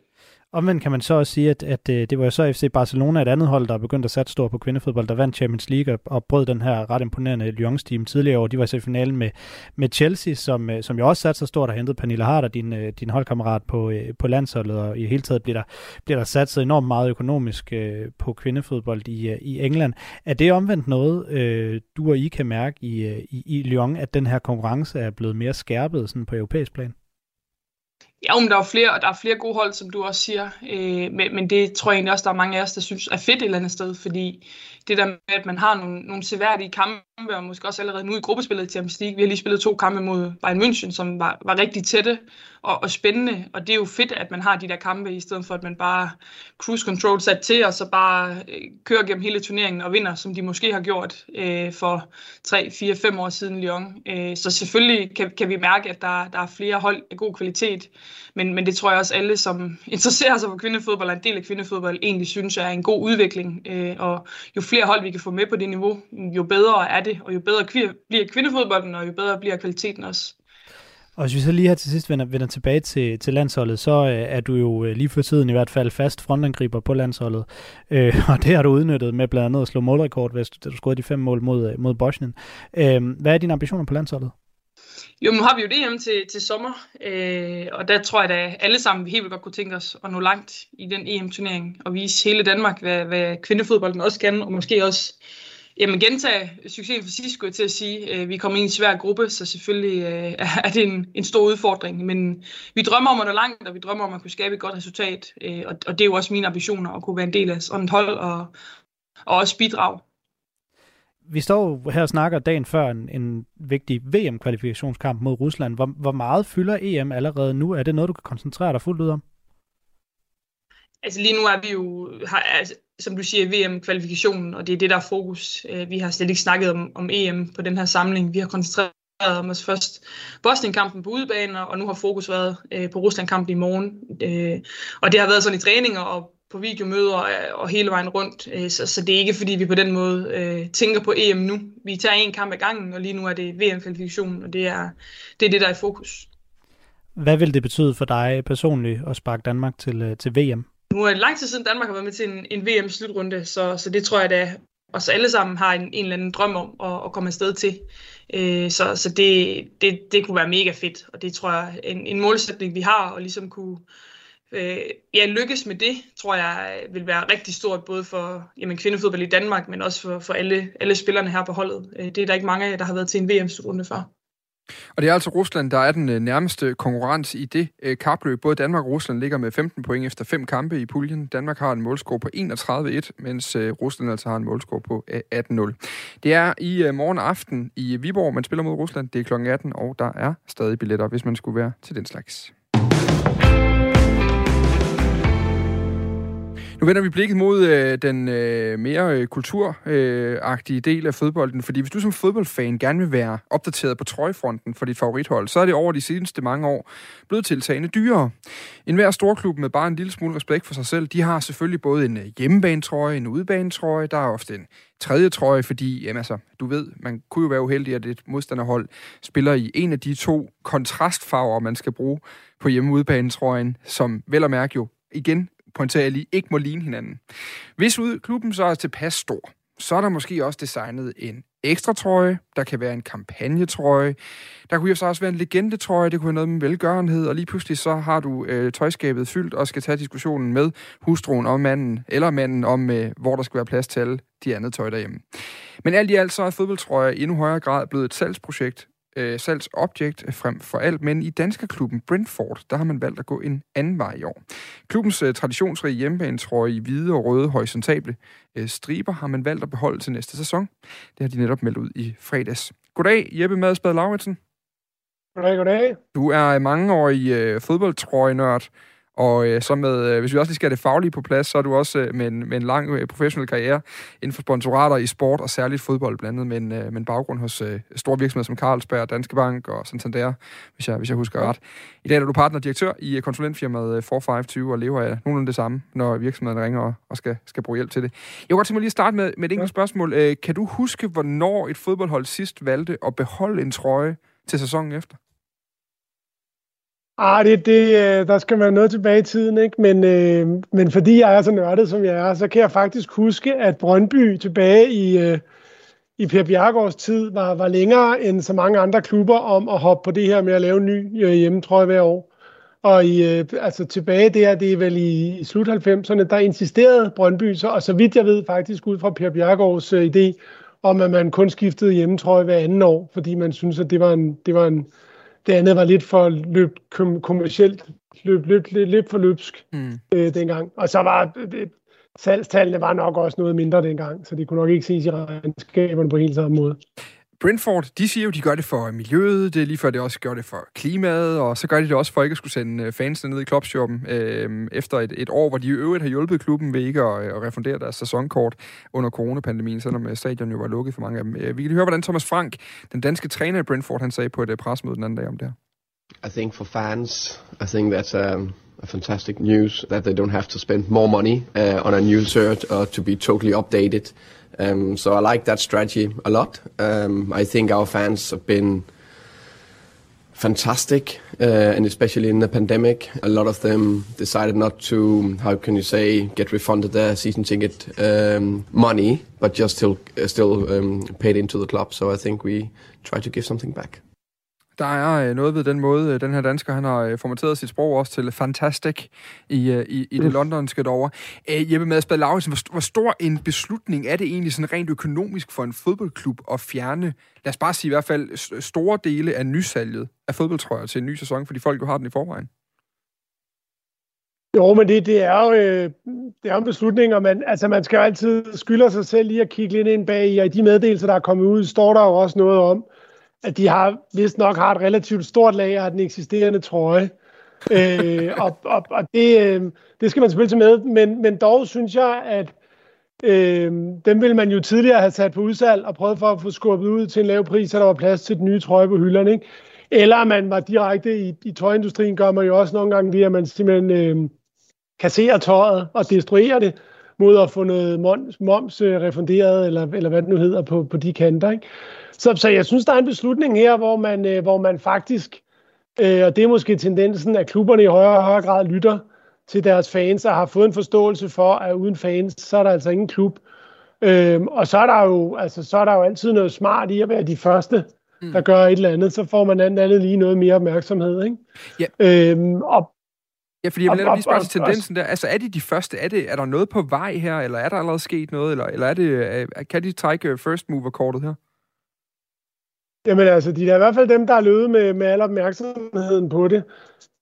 Omvendt kan man så også sige, at, at øh, det var jo så FC Barcelona, et andet hold, der begyndte at satse stort på kvindefodbold, der vandt Champions League og brød den her ret imponerende Lyon-team tidligere år. De var i finalen med, med Chelsea, som, øh, som jo også satte sig stort og hentede Pernille Harder, din, øh, din holdkammerat på, på landsholdet, og i hele taget bliver der, bliver der satset enormt meget økonomisk på kvindefodbold i, i England. Er det omvendt noget, du og I kan mærke i, i, i Lyon, at den her konkurrence er blevet mere skærpet sådan på europæisk plan? Ja, men der er flere, og der er flere gode hold, som du også siger. Øh, men, men det tror jeg egentlig også, der er mange af os, der synes er fedt et eller andet sted, fordi det der med, at man har nogle, nogle seværdige kampe, og måske også allerede nu i gruppespillet i Champions League. Vi har lige spillet to kampe mod Bayern München, som var, var rigtig tætte og, og spændende, og det er jo fedt, at man har de der kampe, i stedet for at man bare cruise control sat til, og så bare øh, kører gennem hele turneringen og vinder, som de måske har gjort øh, for 3, 4, 5 år siden Lyon. Øh, så selvfølgelig kan, kan vi mærke, at der, der er flere hold af god kvalitet, men, men det tror jeg også alle, som interesserer sig for kvindefodbold, og en del af kvindefodbold, egentlig synes er en god udvikling, øh, og jo flere hold, vi kan få med på det niveau, jo bedre er det, og jo bedre bliver kvindefodbolden, og jo bedre bliver kvaliteten også. Og hvis vi så lige her til sidst vender, vender tilbage til, til landsholdet, så øh, er du jo øh, lige for tiden i hvert fald fast frontangriber på landsholdet. Øh, og det har du udnyttet med blandt andet at slå målrekord, hvis du, du scorede de fem mål mod, mod Bosnien. Øh, hvad er dine ambitioner på landsholdet? Jo, nu har vi jo det hjemme til, til sommer, øh, og der tror jeg da alle sammen, vi helt vildt godt kunne tænke os at nå langt i den EM-turnering, og vise hele Danmark, hvad, hvad kvindefodbolden også kan, og måske også jamen, gentage succesen for sidst, skulle jeg til at sige. Øh, vi kommer i en svær gruppe, så selvfølgelig øh, er det en, en stor udfordring, men vi drømmer om at nå langt, og vi drømmer om at kunne skabe et godt resultat, øh, og, og det er jo også mine ambitioner, at kunne være en del af sådan et hold, og, og også bidrage vi står her og snakker dagen før en, en vigtig VM-kvalifikationskamp mod Rusland. Hvor, hvor meget fylder EM allerede nu? Er det noget, du kan koncentrere dig fuldt ud om? Altså lige nu er vi jo, har, altså, som du siger, VM-kvalifikationen, og det er det, der er fokus. Øh, vi har slet ikke snakket om, om EM på den her samling. Vi har koncentreret om os først Bosnien-kampen på udebane, og nu har fokus været øh, på Rusland-kampen i morgen. Øh, og det har været sådan i træninger og på videomøder øh, og hele vejen rundt. Øh, så, så det er ikke fordi, vi på den måde øh, tænker på EM nu. Vi tager en kamp ad gangen, og lige nu er det VM-kvalifikationen, og det er, det er det, der er i fokus. Hvad vil det betyde for dig personligt at sparke Danmark til, øh, til VM? Nu er det lang tid siden Danmark har været med til en, en VM-slutrunde, så, så det tror jeg da os alle sammen har en, en eller anden drøm om at, at komme afsted til. Øh, så så det, det, det kunne være mega fedt, og det tror jeg en, en målsætning, vi har, og ligesom kunne, øh, ja, lykkes med det, tror jeg vil være rigtig stort, både for jamen, kvindefodbold i Danmark, men også for, for alle, alle spillerne her på holdet. Øh, det er der ikke mange der har været til en VM-slutrunde før. Og det er altså Rusland, der er den øh, nærmeste konkurrence i det øh, kapløb. Både Danmark og Rusland ligger med 15 point efter fem kampe i puljen. Danmark har en målscore på 31-1, mens øh, Rusland altså har en målscore på 18-0. Det er i morgen aften i Viborg, man spiller mod Rusland. Det er kl. 18, og der er stadig billetter, hvis man skulle være til den slags. Nu vender vi blikket mod øh, den øh, mere øh, kulturagtige øh, del af fodbolden, fordi hvis du som fodboldfan gerne vil være opdateret på trøjefronten for dit favorithold, så er det over de seneste mange år blevet tiltagende dyrere. En hver storklub med bare en lille smule respekt for sig selv, de har selvfølgelig både en øh, hjemmebanetrøje, en udebanetrøje, der er ofte en tredje trøje, fordi, jamen altså, du ved, man kunne jo være uheldig, at et modstanderhold spiller i en af de to kontrastfarver, man skal bruge på hjemme som vel og mærke jo igen pointerer jeg lige, ikke må ligne hinanden. Hvis ud, klubben så er tilpas stor, så er der måske også designet en ekstra trøje, der kan være en kampagnetrøje, der kunne jo så også være en legendetrøje, det kunne være noget med velgørenhed, og lige pludselig så har du øh, tøjskabet fyldt og skal tage diskussionen med hustruen om manden, eller manden om, øh, hvor der skal være plads til alle de andre tøj derhjemme. Men alt i alt så er fodboldtrøjer i endnu højere grad blevet et salgsprojekt, øh, salgsobjekt frem for alt, men i danske klubben Brentford, der har man valgt at gå en anden vej i år. Klubbens øh, traditionsrige hjemmebanetrøje i hvide og røde horisontable øh, striber har man valgt at beholde til næste sæson. Det har de netop meldt ud i fredags. Goddag, Jeppe Madspad Lauritsen. Goddag, goddag. Du er mangeårig øh, fodboldtrøjenørd, Og øh, så med, øh, hvis vi også lige skal have det faglige på plads, så er du også øh, med, en, med en lang øh, professionel karriere inden for sponsorater i sport og særligt fodbold, blandt andet med en, øh, med en baggrund hos øh, store virksomheder som Carlsberg, Danske Bank og Santander, hvis jeg, hvis jeg husker ret. I dag er du partner og direktør i øh, konsulentfirmaet 452 øh, og lever af nogenlunde det samme, når virksomheden ringer og, og skal, skal bruge hjælp til det. Jeg vil godt tænke mig lige at starte med, med et enkelt spørgsmål. Øh, kan du huske, hvornår et fodboldhold sidst valgte at beholde en trøje til sæsonen efter? Ah, det, det, øh, der skal man noget tilbage i tiden, ikke? Men, øh, men fordi jeg er så nørdet, som jeg er, så kan jeg faktisk huske, at Brøndby tilbage i, øh, i Per Bjergårds tid var, var længere end så mange andre klubber om at hoppe på det her med at lave en ny øh, hjemmetrøje hver år. Og i, øh, altså tilbage der, det er vel i, i slut 90'erne, der insisterede Brøndby, så, og så vidt jeg ved faktisk ud fra Per Bjergårds øh, idé, om at man kun skiftede hjemmetrøje hver anden år, fordi man synes, at det var en, det var en, det andet var lidt for løb, kom, kommercielt, løb, løb, løb, lidt for løbsk mm. øh, dengang. Og så var det, salgstallene var nok også noget mindre dengang, så det kunne nok ikke ses i regnskaberne på helt samme måde. Brentford, de siger jo, de gør det for miljøet, det er lige før det også gør det for klimaet, og så gør de det også for ikke at skulle sende øh, fansene ned i klubshoppen øh, efter et, et år, hvor de i øvrigt har hjulpet klubben ved ikke at, øh, at refundere deres sæsonkort under coronapandemien, selvom øh, stadion jo var lukket for mange af dem. Vi kan høre, hvordan Thomas Frank, den danske træner i Brentford, han sagde på et pressemøde den anden dag om det I think for fans, I think that's um, a fantastic news that they don't have to spend more money uh, on a new shirt or to be totally updated. Um, so I like that strategy a lot. Um, I think our fans have been fantastic, uh, and especially in the pandemic, a lot of them decided not to, how can you say, get refunded their season ticket um, money, but just still still um, paid into the club. So I think we try to give something back. Der er øh, noget ved den måde, øh, den her dansker, han har øh, formateret sit sprog også til fantastic i, i, i det londonske derovre. Jeppe Madsbad Lauritsen, hvor, hvor stor en beslutning er det egentlig sådan rent økonomisk for en fodboldklub at fjerne, lad os bare sige i hvert fald, store dele af nysalget af fodboldtrøjer til en ny sæson, fordi folk jo har den i forvejen? Jo, men det, det er jo øh, det er en beslutning, og man, altså man skal jo altid skylde sig selv lige at kigge lidt ind bag i, og i de meddelelser, der er kommet ud, står der jo også noget om, at de har vist nok har et relativt stort lager af den eksisterende trøje. øh, og og, og det, øh, det skal man selvfølgelig tage med, men, men dog synes jeg, at øh, dem ville man jo tidligere have sat på udsalg og prøvet for at få skubbet ud til en lav pris, så der var plads til den nye trøje på hylderne. Ikke? Eller man var direkte i, i tøjindustrien, gør man jo også nogle gange ved, at man simpelthen øh, kasserer tøjet og destruerer det, mod at få noget moms, moms øh, refunderet, eller, eller hvad det nu hedder, på, på de kanter. Ikke? Så, så jeg synes, der er en beslutning her, hvor man, øh, hvor man faktisk, øh, og det er måske tendensen, at klubberne i højere og højere grad lytter til deres fans og har fået en forståelse for, at uden fans, så er der altså ingen klub. Øh, og så er, der jo, altså, så er der jo altid noget smart i at være de første, mm. der gør et eller andet, så får man andet, andet lige noget mere opmærksomhed. Ikke? Ja. Øhm, og Ja, fordi jeg vil lige spørge til tendensen der. Altså, er det de første? Er, det, er der noget på vej her, eller er der allerede sket noget? Eller, eller er det, kan de trække first mover-kortet her? Jamen altså, de er i hvert fald dem, der er løbet med, med al opmærksomheden på det.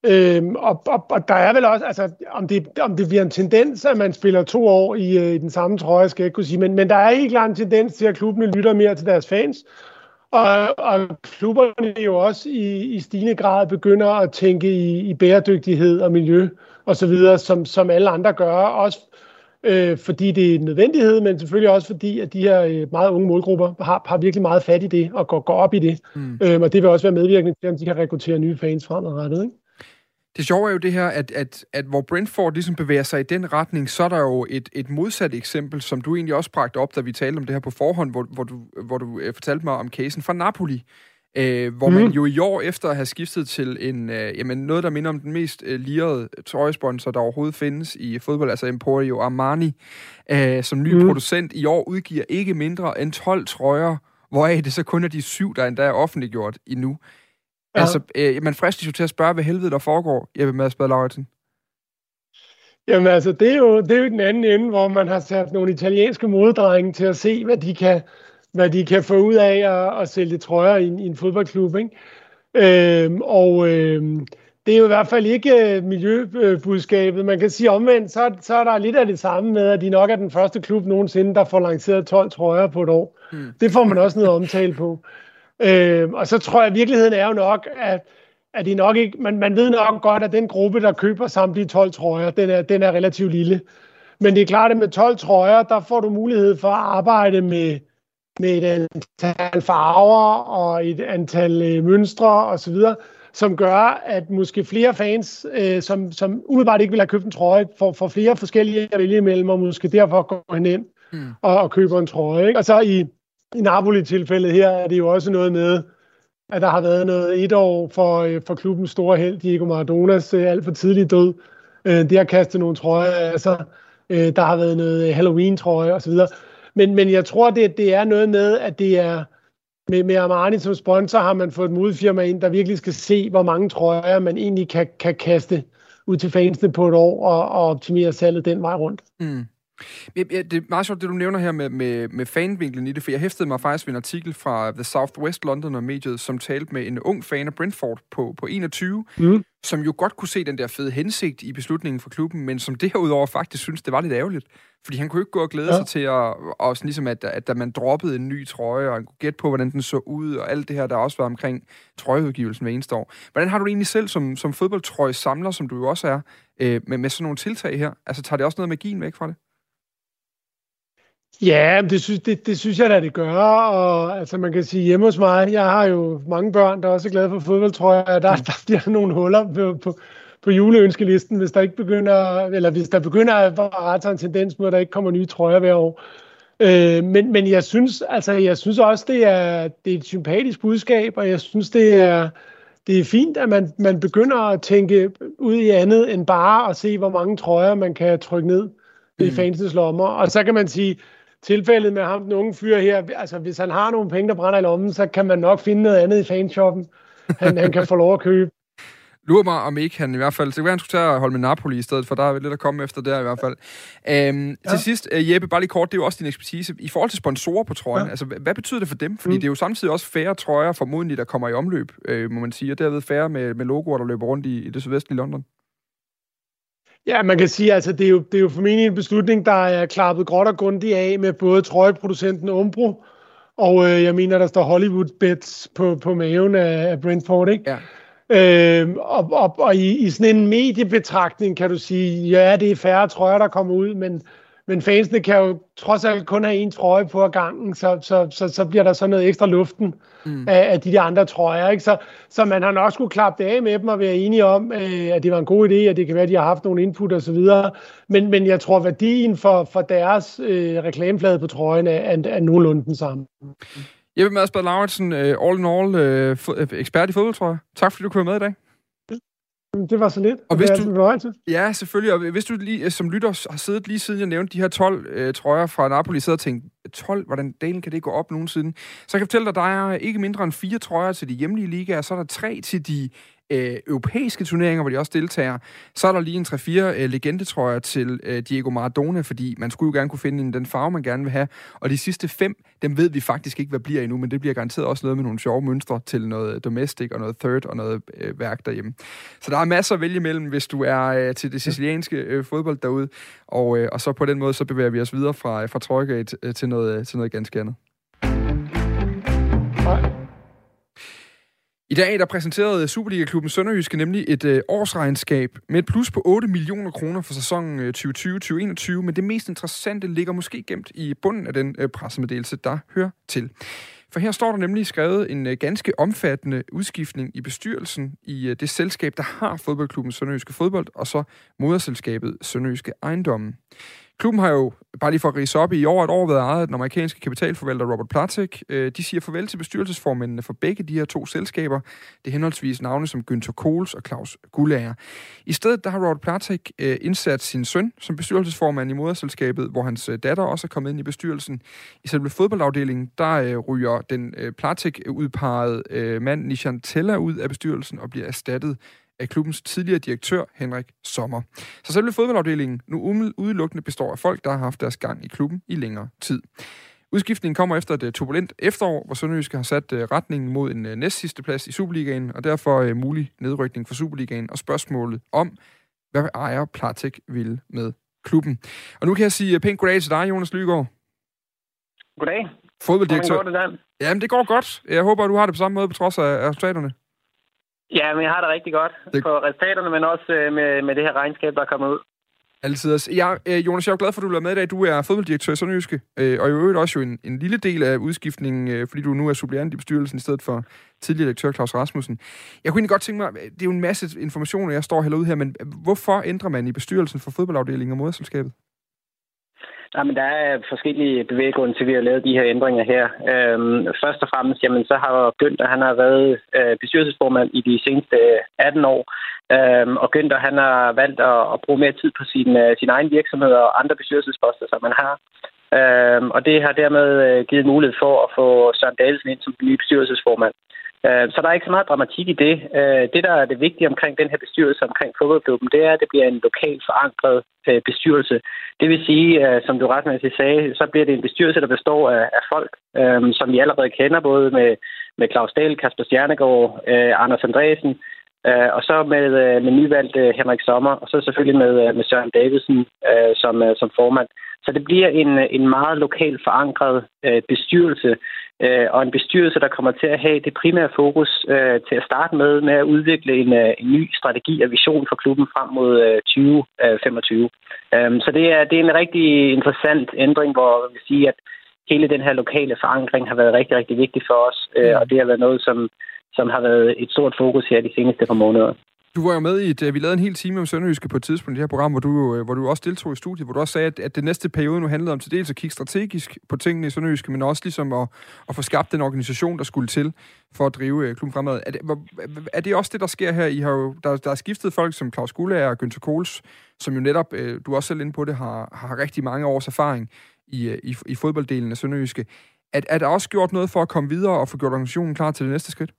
Øhm, og, og, og der er vel også, altså, om det, om det bliver en tendens, at man spiller to år i, øh, i den samme trøje, skal jeg ikke kunne sige, men, men der er helt klart en tendens til, at klubbene lytter mere til deres fans, og, og klubberne jo også i, i stigende grad begynder at tænke i, i bæredygtighed og miljø og så videre, som, som alle andre gør, også øh, fordi det er en nødvendighed, men selvfølgelig også fordi, at de her øh, meget unge målgrupper har, har virkelig meget fat i det og går, går op i det. Mm. Øh, og det vil også være medvirkende til, at de kan rekruttere nye fans fremadrettet. Ikke? Det sjove er jo det her, at, at, at hvor Brentford ligesom bevæger sig i den retning, så er der jo et, et modsat eksempel, som du egentlig også bragte op, da vi talte om det her på forhånd, hvor, hvor du, hvor du øh, fortalte mig om casen fra Napoli, øh, hvor mm. man jo i år efter at have skiftet til en, øh, jamen noget, der minder om den mest øh, lirede trøjesponsor, der overhovedet findes i fodbold, altså Emporio Armani, øh, som ny mm. producent i år udgiver ikke mindre end 12 trøjer, hvoraf det så kun er de syv, der endda er offentliggjort endnu. Ja. Altså, øh, man fristes jo til at spørge, hvad helvede der foregår, Jeppe Madsbad Lauritsen. Jamen altså, det er, jo, det er jo den anden ende, hvor man har sat nogle italienske moddrenge til at se, hvad de kan, hvad de kan få ud af at, at sælge trøjer i, i en fodboldklub. Ikke? Øhm, og øhm, det er jo i hvert fald ikke øh, miljøbudskabet. Man kan sige omvendt, så, så er der lidt af det samme med, at de nok er den første klub nogensinde, der får lanceret 12 trøjer på et år. Mm. Det får man også noget omtale på. Øhm, og så tror jeg, at virkeligheden er jo nok, at, er det nok ikke, man, man ved nok godt, at den gruppe, der køber samtlige 12 trøjer, den er, den er relativt lille. Men det er klart, at med 12 trøjer, der får du mulighed for at arbejde med, med et antal farver og et antal øh, mønstre osv., som gør, at måske flere fans, øh, som, som umiddelbart ikke vil have købt en trøje, får, får flere forskellige at vælge imellem, og måske derfor går hen ind mm. og, og køber en trøje. Ikke? Og så i, i Napoli-tilfældet her er det jo også noget med, at der har været noget et år for, øh, for klubbens store held, Diego Maradonas øh, alt for tidlig død. Øh, det har kastet nogle trøjer sig. Øh, der har været noget Halloween-trøje osv. Men, men jeg tror, det, det er noget med, at det er med, med Armani som sponsor, har man fået et modefirma ind, der virkelig skal se, hvor mange trøjer man egentlig kan, kan kaste ud til fansene på et år og, og optimere salget den vej rundt. Mm. Ja, det er meget sjovt, det du nævner her med, med, med fanvinklen i det, for jeg hæftede mig faktisk ved en artikel fra The Southwest London og mediet, som talte med en ung fan af Brentford på, på 21, mm. Som jo godt kunne se den der fede hensigt i beslutningen for klubben, men som derudover faktisk synes, det var lidt ærgerligt. Fordi han kunne ikke gå og glæde ja. sig til at, og sådan ligesom at, at, at man droppede en ny trøje, og han kunne gætte på, hvordan den så ud, og alt det her, der også var omkring trøjeudgivelsen hver eneste år. Hvordan har du egentlig selv som, som fodboldtrøje samler, som du jo også er, øh, med, med sådan nogle tiltag her? Altså tager det også noget magien væk fra det? Ja, det synes, det, det synes jeg da, det gør. Og altså, man kan sige, hjemme hos mig, jeg har jo mange børn, der også er glade for fodbold, tror jeg. Der, der bliver nogle huller på, på, på juleønskelisten, hvis der ikke begynder, eller hvis der begynder at rette en tendens mod, at der ikke kommer nye trøjer hver år. Øh, men, men jeg synes, altså, jeg synes også, det er, det er et sympatisk budskab, og jeg synes, det er, det er fint, at man, man begynder at tænke ud i andet, end bare at se, hvor mange trøjer man kan trykke ned mm. i fansens lommer. Og så kan man sige, tilfældet med ham, den unge fyr her, altså hvis han har nogle penge, der brænder i lommen, så kan man nok finde noget andet i fanshoppen, han, han kan få lov at købe. Lurer mig, om ikke han i hvert fald... Det kan han skulle tage at holde med Napoli i stedet, for der er lidt at komme efter der i hvert fald. Øhm, ja. Til sidst, uh, Jeppe, bare lige kort, det er jo også din ekspertise. I forhold til sponsorer på trøjen, ja. altså hvad betyder det for dem? Fordi mm. det er jo samtidig også færre trøjer formodentlig, der kommer i omløb, øh, må man sige, og derved færre med, med logoer, der løber rundt i, i det sydvestlige London. Ja, man kan sige, altså det er jo, det er jo formentlig en beslutning, der er klappet gråt og grundigt af med både trøjeproducenten Umbro, og øh, jeg mener, der står Hollywood Bets på, på maven af, af Brentford, ikke? Ja. Øh, og, og, og i, i sådan en mediebetragtning kan du sige, ja, det er færre trøjer, der kommer ud, men men fansene kan jo trods alt kun have en trøje på ad gangen, så, så, så, så bliver der så noget ekstra luften mm. af, af de der andre trøjer. Ikke? Så, så man har nok skulle klappe det af med dem og være enige om, øh, at det var en god idé, at det kan være, at de har haft nogle input og så videre. Men, men jeg tror, værdien for, for deres øh, reklameflade på trøjen er, er, er nogenlunde den samme. Jeppe Madsbad Lauritsen, uh, all in all, uh, ekspert i fodbold, tror jeg. Tak fordi du kom med i dag. Det var så lidt. Og hvis du, ja, selvfølgelig. Og hvis du lige, som lytter har siddet lige siden jeg nævnte de her 12 øh, trøjer fra Napoli, sidder og tænkt, 12, hvordan delen kan det gå op nogensinde? Så jeg kan fortælle dig, der er ikke mindre end fire trøjer til de hjemlige ligaer, så er der tre til de øh, europæiske turneringer, hvor de også deltager. Så er der lige en 3-4 øh, legendetrøjer til øh, Diego Maradona, fordi man skulle jo gerne kunne finde en, den farve, man gerne vil have. Og de sidste fem, dem ved vi faktisk ikke, hvad bliver endnu, men det bliver garanteret også noget med nogle sjove mønstre til noget domestic og noget third og noget øh, værk derhjemme. Så der er masser at vælge imellem, hvis du er øh, til det sicilianske øh, fodbold derude. Og, øh, og så på den måde, så bevæger vi os videre fra, øh, fra Trøjgate øh, til, noget, øh, til noget ganske andet. I dag der præsenterede Superliga-klubben Sønderjyske nemlig et øh, årsregnskab med et plus på 8 millioner kroner for sæsonen øh, 2020-2021, men det mest interessante ligger måske gemt i bunden af den øh, pressemeddelelse, der hører til. For her står der nemlig skrevet en øh, ganske omfattende udskiftning i bestyrelsen i øh, det selskab, der har fodboldklubben Sønderjyske Fodbold, og så moderselskabet Sønderjyske Ejendommen. Klubben har jo, bare lige for at rise op, i over et år været ejet af den amerikanske kapitalforvalter Robert Platek. Øh, de siger farvel til bestyrelsesformændene for begge de her to selskaber. Det er henholdsvis navne som Günther Kohls og Claus Gullager. I stedet der har Robert Platek øh, indsat sin søn som bestyrelsesformand i moderselskabet, hvor hans øh, datter også er kommet ind i bestyrelsen. I selve fodboldafdelingen, der ryger den Platek udpegede mand Nishan Teller ud af bestyrelsen og bliver erstattet af klubbens tidligere direktør, Henrik Sommer. Så selve fodboldafdelingen nu udelukkende består af folk, der har haft deres gang i klubben i længere tid. Udskiftningen kommer efter et uh, turbulent efterår, hvor Sønderjyske har sat uh, retningen mod en uh, næstsidste plads i Superligaen, og derfor mulig nedrykning for Superligaen, og spørgsmålet om, hvad ejer Platek vil med klubben. Og nu kan jeg sige pænt goddag til dig, Jonas Lygaard. Goddag. Fodbolddirektør. Hvordan går det, Dan? Jamen, det går godt. Jeg håber, du har det på samme måde på trods af resultaterne. Ja, men jeg har det rigtig godt det... på resultaterne, men også øh, med, med det her regnskab, der er kommet ud. Altid også. Jeg, øh, Jonas, jeg er glad for, at du er med i dag. Du er fodbolddirektør i Sønderjyske, øh, og i øvrigt også jo en, en lille del af udskiftningen, øh, fordi du nu er suppleant i bestyrelsen i stedet for tidligere direktør Claus Rasmussen. Jeg kunne egentlig godt tænke mig, det er jo en masse informationer, jeg står hælder ud her, men hvorfor ændrer man i bestyrelsen for fodboldafdelingen og moderselskabet? Jamen, der er forskellige bevæggrunde til, at vi har lavet de her ændringer her. Øhm, først og fremmest, jamen, så har Günther, han har været øh, bestyrelsesformand i de seneste øh, 18 år, øhm, og Günther, han har valgt at, at bruge mere tid på sin, øh, sin egen virksomhed og andre bestyrelsesposter, som man har. Øhm, og det har dermed øh, givet mulighed for at få Søren Dahlsen ind som ny bestyrelsesformand. Øh, så der er ikke så meget dramatik i det. Øh, det, der er det vigtige omkring den her bestyrelse omkring fodboldklubben, det er, at det bliver en lokalt forankret øh, bestyrelse. Det vil sige, øh, som du retmæssigt sagde, så bliver det en bestyrelse, der består af folk, som vi allerede kender, både med, med Claus Dahl, Kasper Stjernegård, Anders Andresen, og så med, med nyvalgt Henrik Sommer, og så selvfølgelig med, med Søren Davidsen som, som formand. Så det bliver en, en meget lokalt forankret bestyrelse, øh, og en bestyrelse, der kommer til at have det primære fokus øh, til at starte med med at udvikle en, øh, en ny strategi og vision for klubben frem mod øh, 2025. Øh, så det er, det er en rigtig interessant ændring, hvor vi vil sige, at hele den her lokale forankring har været rigtig, rigtig vigtig for os, øh, og det har været noget, som, som har været et stort fokus her de seneste par måneder. Du var jo med i, et, øh, vi lavede en hel time om Sønderjyske på et tidspunkt i det her program, hvor du, øh, hvor du også deltog i studiet, hvor du også sagde, at, at det næste periode nu handlede om til dels at kigge strategisk på tingene i Sønderjyske, men også ligesom at, at få skabt den organisation, der skulle til for at drive øh, klubben fremad. Er det, er det også det, der sker her? I har jo, der, der er skiftet folk som Claus Gullager og Günther Kohls, som jo netop, du er også selv inde på det, har, har rigtig mange års erfaring i, i, i fodbolddelen af Sønderjyske. Er, er der også gjort noget for at komme videre og få gjort organisationen klar til det næste skridt?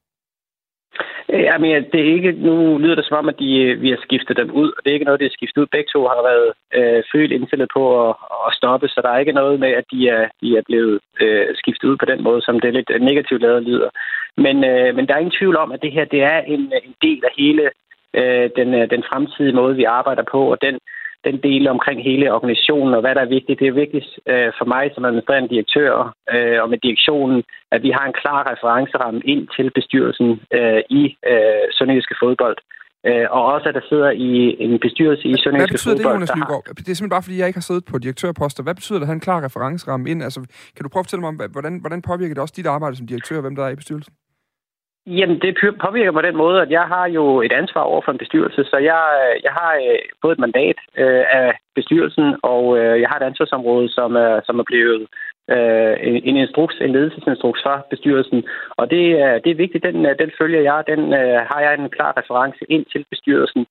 Øh, jamen, det er ikke, nu lyder det som om, at de, øh, vi har skiftet dem ud, og det er ikke noget, de har skiftet ud. Begge to har været øh, følt indstillet på at, at stoppe, så der er ikke noget med, at de er, de er blevet øh, skiftet ud på den måde, som det er lidt negativt lavet lyder. Men, øh, men der er ingen tvivl om, at det her det er en, øh, en del af hele øh, den, øh, den fremtidige måde, vi arbejder på, og den den del omkring hele organisationen og hvad der er vigtigt. Det er vigtigt øh, for mig som administrerende direktør øh, og med direktionen, at vi har en klar referenceramme ind til bestyrelsen øh, i øh, Sønderjyske fodbold. Øh, og også, at der sidder i en bestyrelse i Sønderjyske fodbold. Hvad betyder det, Jonas Nygaard? Det er simpelthen bare, fordi jeg ikke har siddet på direktørposter. Hvad betyder det at have en klar referenceramme ind? Altså, kan du prøve at fortælle mig om, hvordan, hvordan påvirker det også dit arbejde som direktør, hvem der er i bestyrelsen? Jamen, det påvirker på den måde, at jeg har jo et ansvar over for en bestyrelse, så jeg, øh, jeg har øh, fået et mandat øh, af bestyrelsen, og øh, jeg har et ansvarsområde, som er, som er blevet øh, en instruks, en ledelsesinstruks fra bestyrelsen. Og det, det er vigtigt, den, øh, den følger jeg, den øh, har jeg en klar reference ind til bestyrelsen.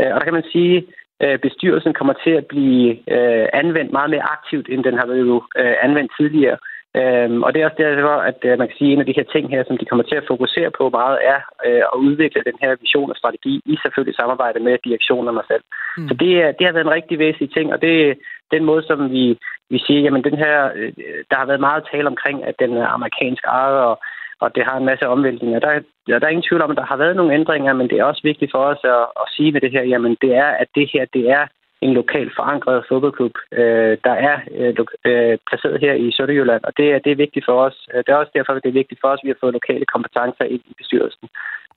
Øh, og der kan man sige, at bestyrelsen kommer til at blive øh, anvendt meget mere aktivt, end den har været øh, anvendt tidligere. Øhm, og det er også derfor, at uh, man kan sige, at en af de her ting her, som de kommer til at fokusere på meget, er uh, at udvikle den her vision og strategi i selvfølgelig samarbejde med direktionen og mig selv. Mm. Så det, det har været en rigtig væsentlig ting, og det er den måde, som vi, vi siger, jamen den her, uh, der har været meget tale omkring, at den er amerikansk ejet, og, og det har en masse omvæltninger. Der, der, der er ingen tvivl om, at der har været nogle ændringer, men det er også vigtigt for os at, at sige med det her, jamen det er, at det her, det er en lokalt forankret fodboldklub, øh, der er øh, øh, placeret her i Sønderjylland, og det er, det er vigtigt for os. Øh, det er også derfor, det er vigtigt for os, at vi har fået lokale kompetencer ind i bestyrelsen.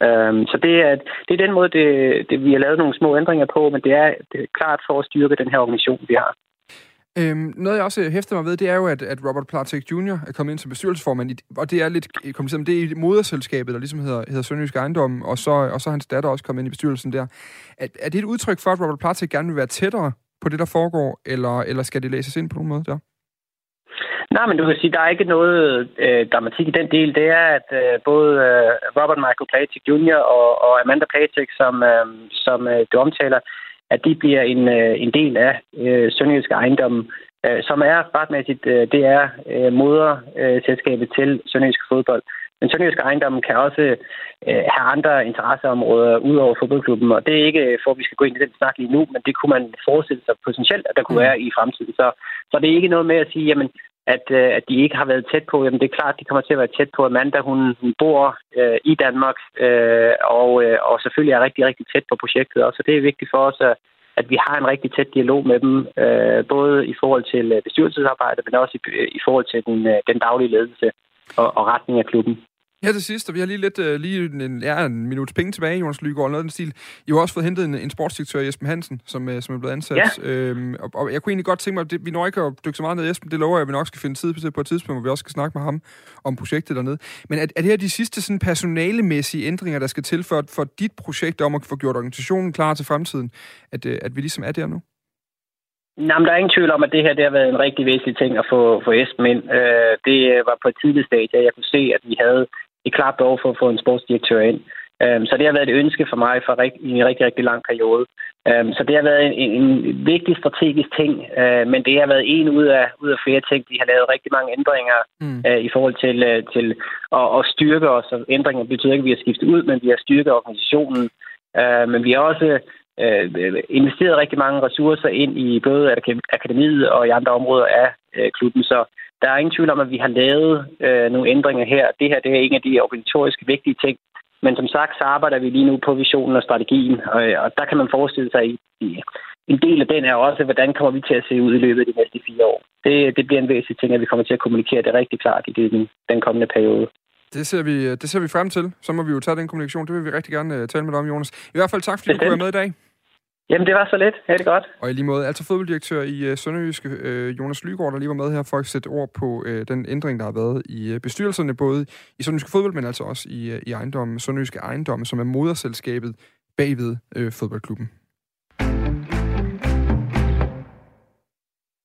Øh, så det er, det er den måde, det, det, vi har lavet nogle små ændringer på, men det er, det er klart for at styrke den her organisation, vi har. Øhm, noget, jeg også øh, hæfter mig ved, det er jo, at, at Robert Platek Jr. er kommet ind som bestyrelsesformand, i, og det er lidt øh, kompliceret, det er i moderselskabet, der ligesom hedder, hedder Sønderjysk Ejendom, og så, og så er hans datter også kommet ind i bestyrelsen der. Er, er det et udtryk for, at Robert Platek gerne vil være tættere på det, der foregår, eller, eller skal det læses ind på nogen måde der? Nej, men du kan sige, der er ikke noget øh, dramatik i den del. Det er, at øh, både øh, Robert Michael Platik Jr. og, og Amanda Platik, som, øh, som øh, du omtaler, at de bliver en, øh, en del af øh, Sønderjyske Ejendom, øh, som er retmæssigt, øh, det er øh, moderselskabet øh, til Sønderjyske Fodbold. Men Sønderjysk Ejendom kan også øh, have andre interesseområder ud over fodboldklubben, og det er ikke for, at vi skal gå ind i den snak lige nu, men det kunne man forestille sig potentielt, at der kunne mm. være i fremtiden. Så, så det er ikke noget med at sige, jamen, at, øh, at de ikke har været tæt på. Jamen, det er klart, at de kommer til at være tæt på. Amanda, hun, hun bor øh, i Danmark, øh, og, øh, og selvfølgelig er rigtig, rigtig tæt på projektet. Og så det er vigtigt for os, at, at vi har en rigtig tæt dialog med dem, øh, både i forhold til øh, bestyrelsesarbejde, men også i, i forhold til den, øh, den daglige ledelse og, og retning af klubben. Her til sidst, og vi har lige lidt uh, lige en, ja, en minut penge tilbage, Jonas Lygaard, noget af den stil. I har også fået hentet en, en sportsdirektør, Jesper Hansen, som, uh, som er blevet ansat. Ja. Øhm, og, og, jeg kunne egentlig godt tænke mig, at det, vi når ikke at dykke så meget ned i Jesper, det lover jeg, at vi nok skal finde tid på, på et tidspunkt, hvor vi også skal snakke med ham om projektet dernede. Men er, er det her de sidste sådan, personalemæssige ændringer, der skal til for, for dit projekt om at få gjort organisationen klar til fremtiden, at, uh, at vi ligesom er der nu? Nej, men der er ingen tvivl om, at det her det har været en rigtig væsentlig ting at få, få Esben ind. Øh, det var på et tidligt stadie, at jeg kunne se, at vi havde et klart behov for at få en sportsdirektør ind. Um, så det har været et ønske for mig for en rigtig, rigtig lang periode. Um, så det har været en, en vigtig strategisk ting, uh, men det har været en ud af, ud af flere ting. De har lavet rigtig mange ændringer mm. uh, i forhold til, uh, til at, at styrke os. Ændringer betyder ikke, at vi har skiftet ud, men vi har styrket organisationen. Men vi har også uh, investeret rigtig mange ressourcer ind i både akademiet og i andre områder af klubben. Så der er ingen tvivl om, at vi har lavet øh, nogle ændringer her. Det her det er en af de organisatoriske vigtige ting. Men som sagt, så arbejder vi lige nu på visionen og strategien, og, og der kan man forestille sig, at en del af den er også, hvordan kommer vi til at se ud i løbet af de næste fire år. Det, det bliver en væsentlig ting, at vi kommer til at kommunikere det rigtig klart i den, den kommende periode. Det ser, vi, det ser vi frem til. Så må vi jo tage den kommunikation. Det vil vi rigtig gerne uh, tale med dig om, Jonas. I hvert fald tak, fordi Bestemt. du kunne være med i dag. Jamen, det var så lidt. Ha' det godt. Og i lige måde, altså fodbolddirektør i øh, Sønderjyske, øh, Jonas Lygaard, der lige var med her for at sætte ord på øh, den ændring, der har været i bestyrelserne, både i Sønderjyske Fodbold, men altså også i, i ejendommen, Sønderjyske Ejendomme, som er moderselskabet bagved øh, fodboldklubben.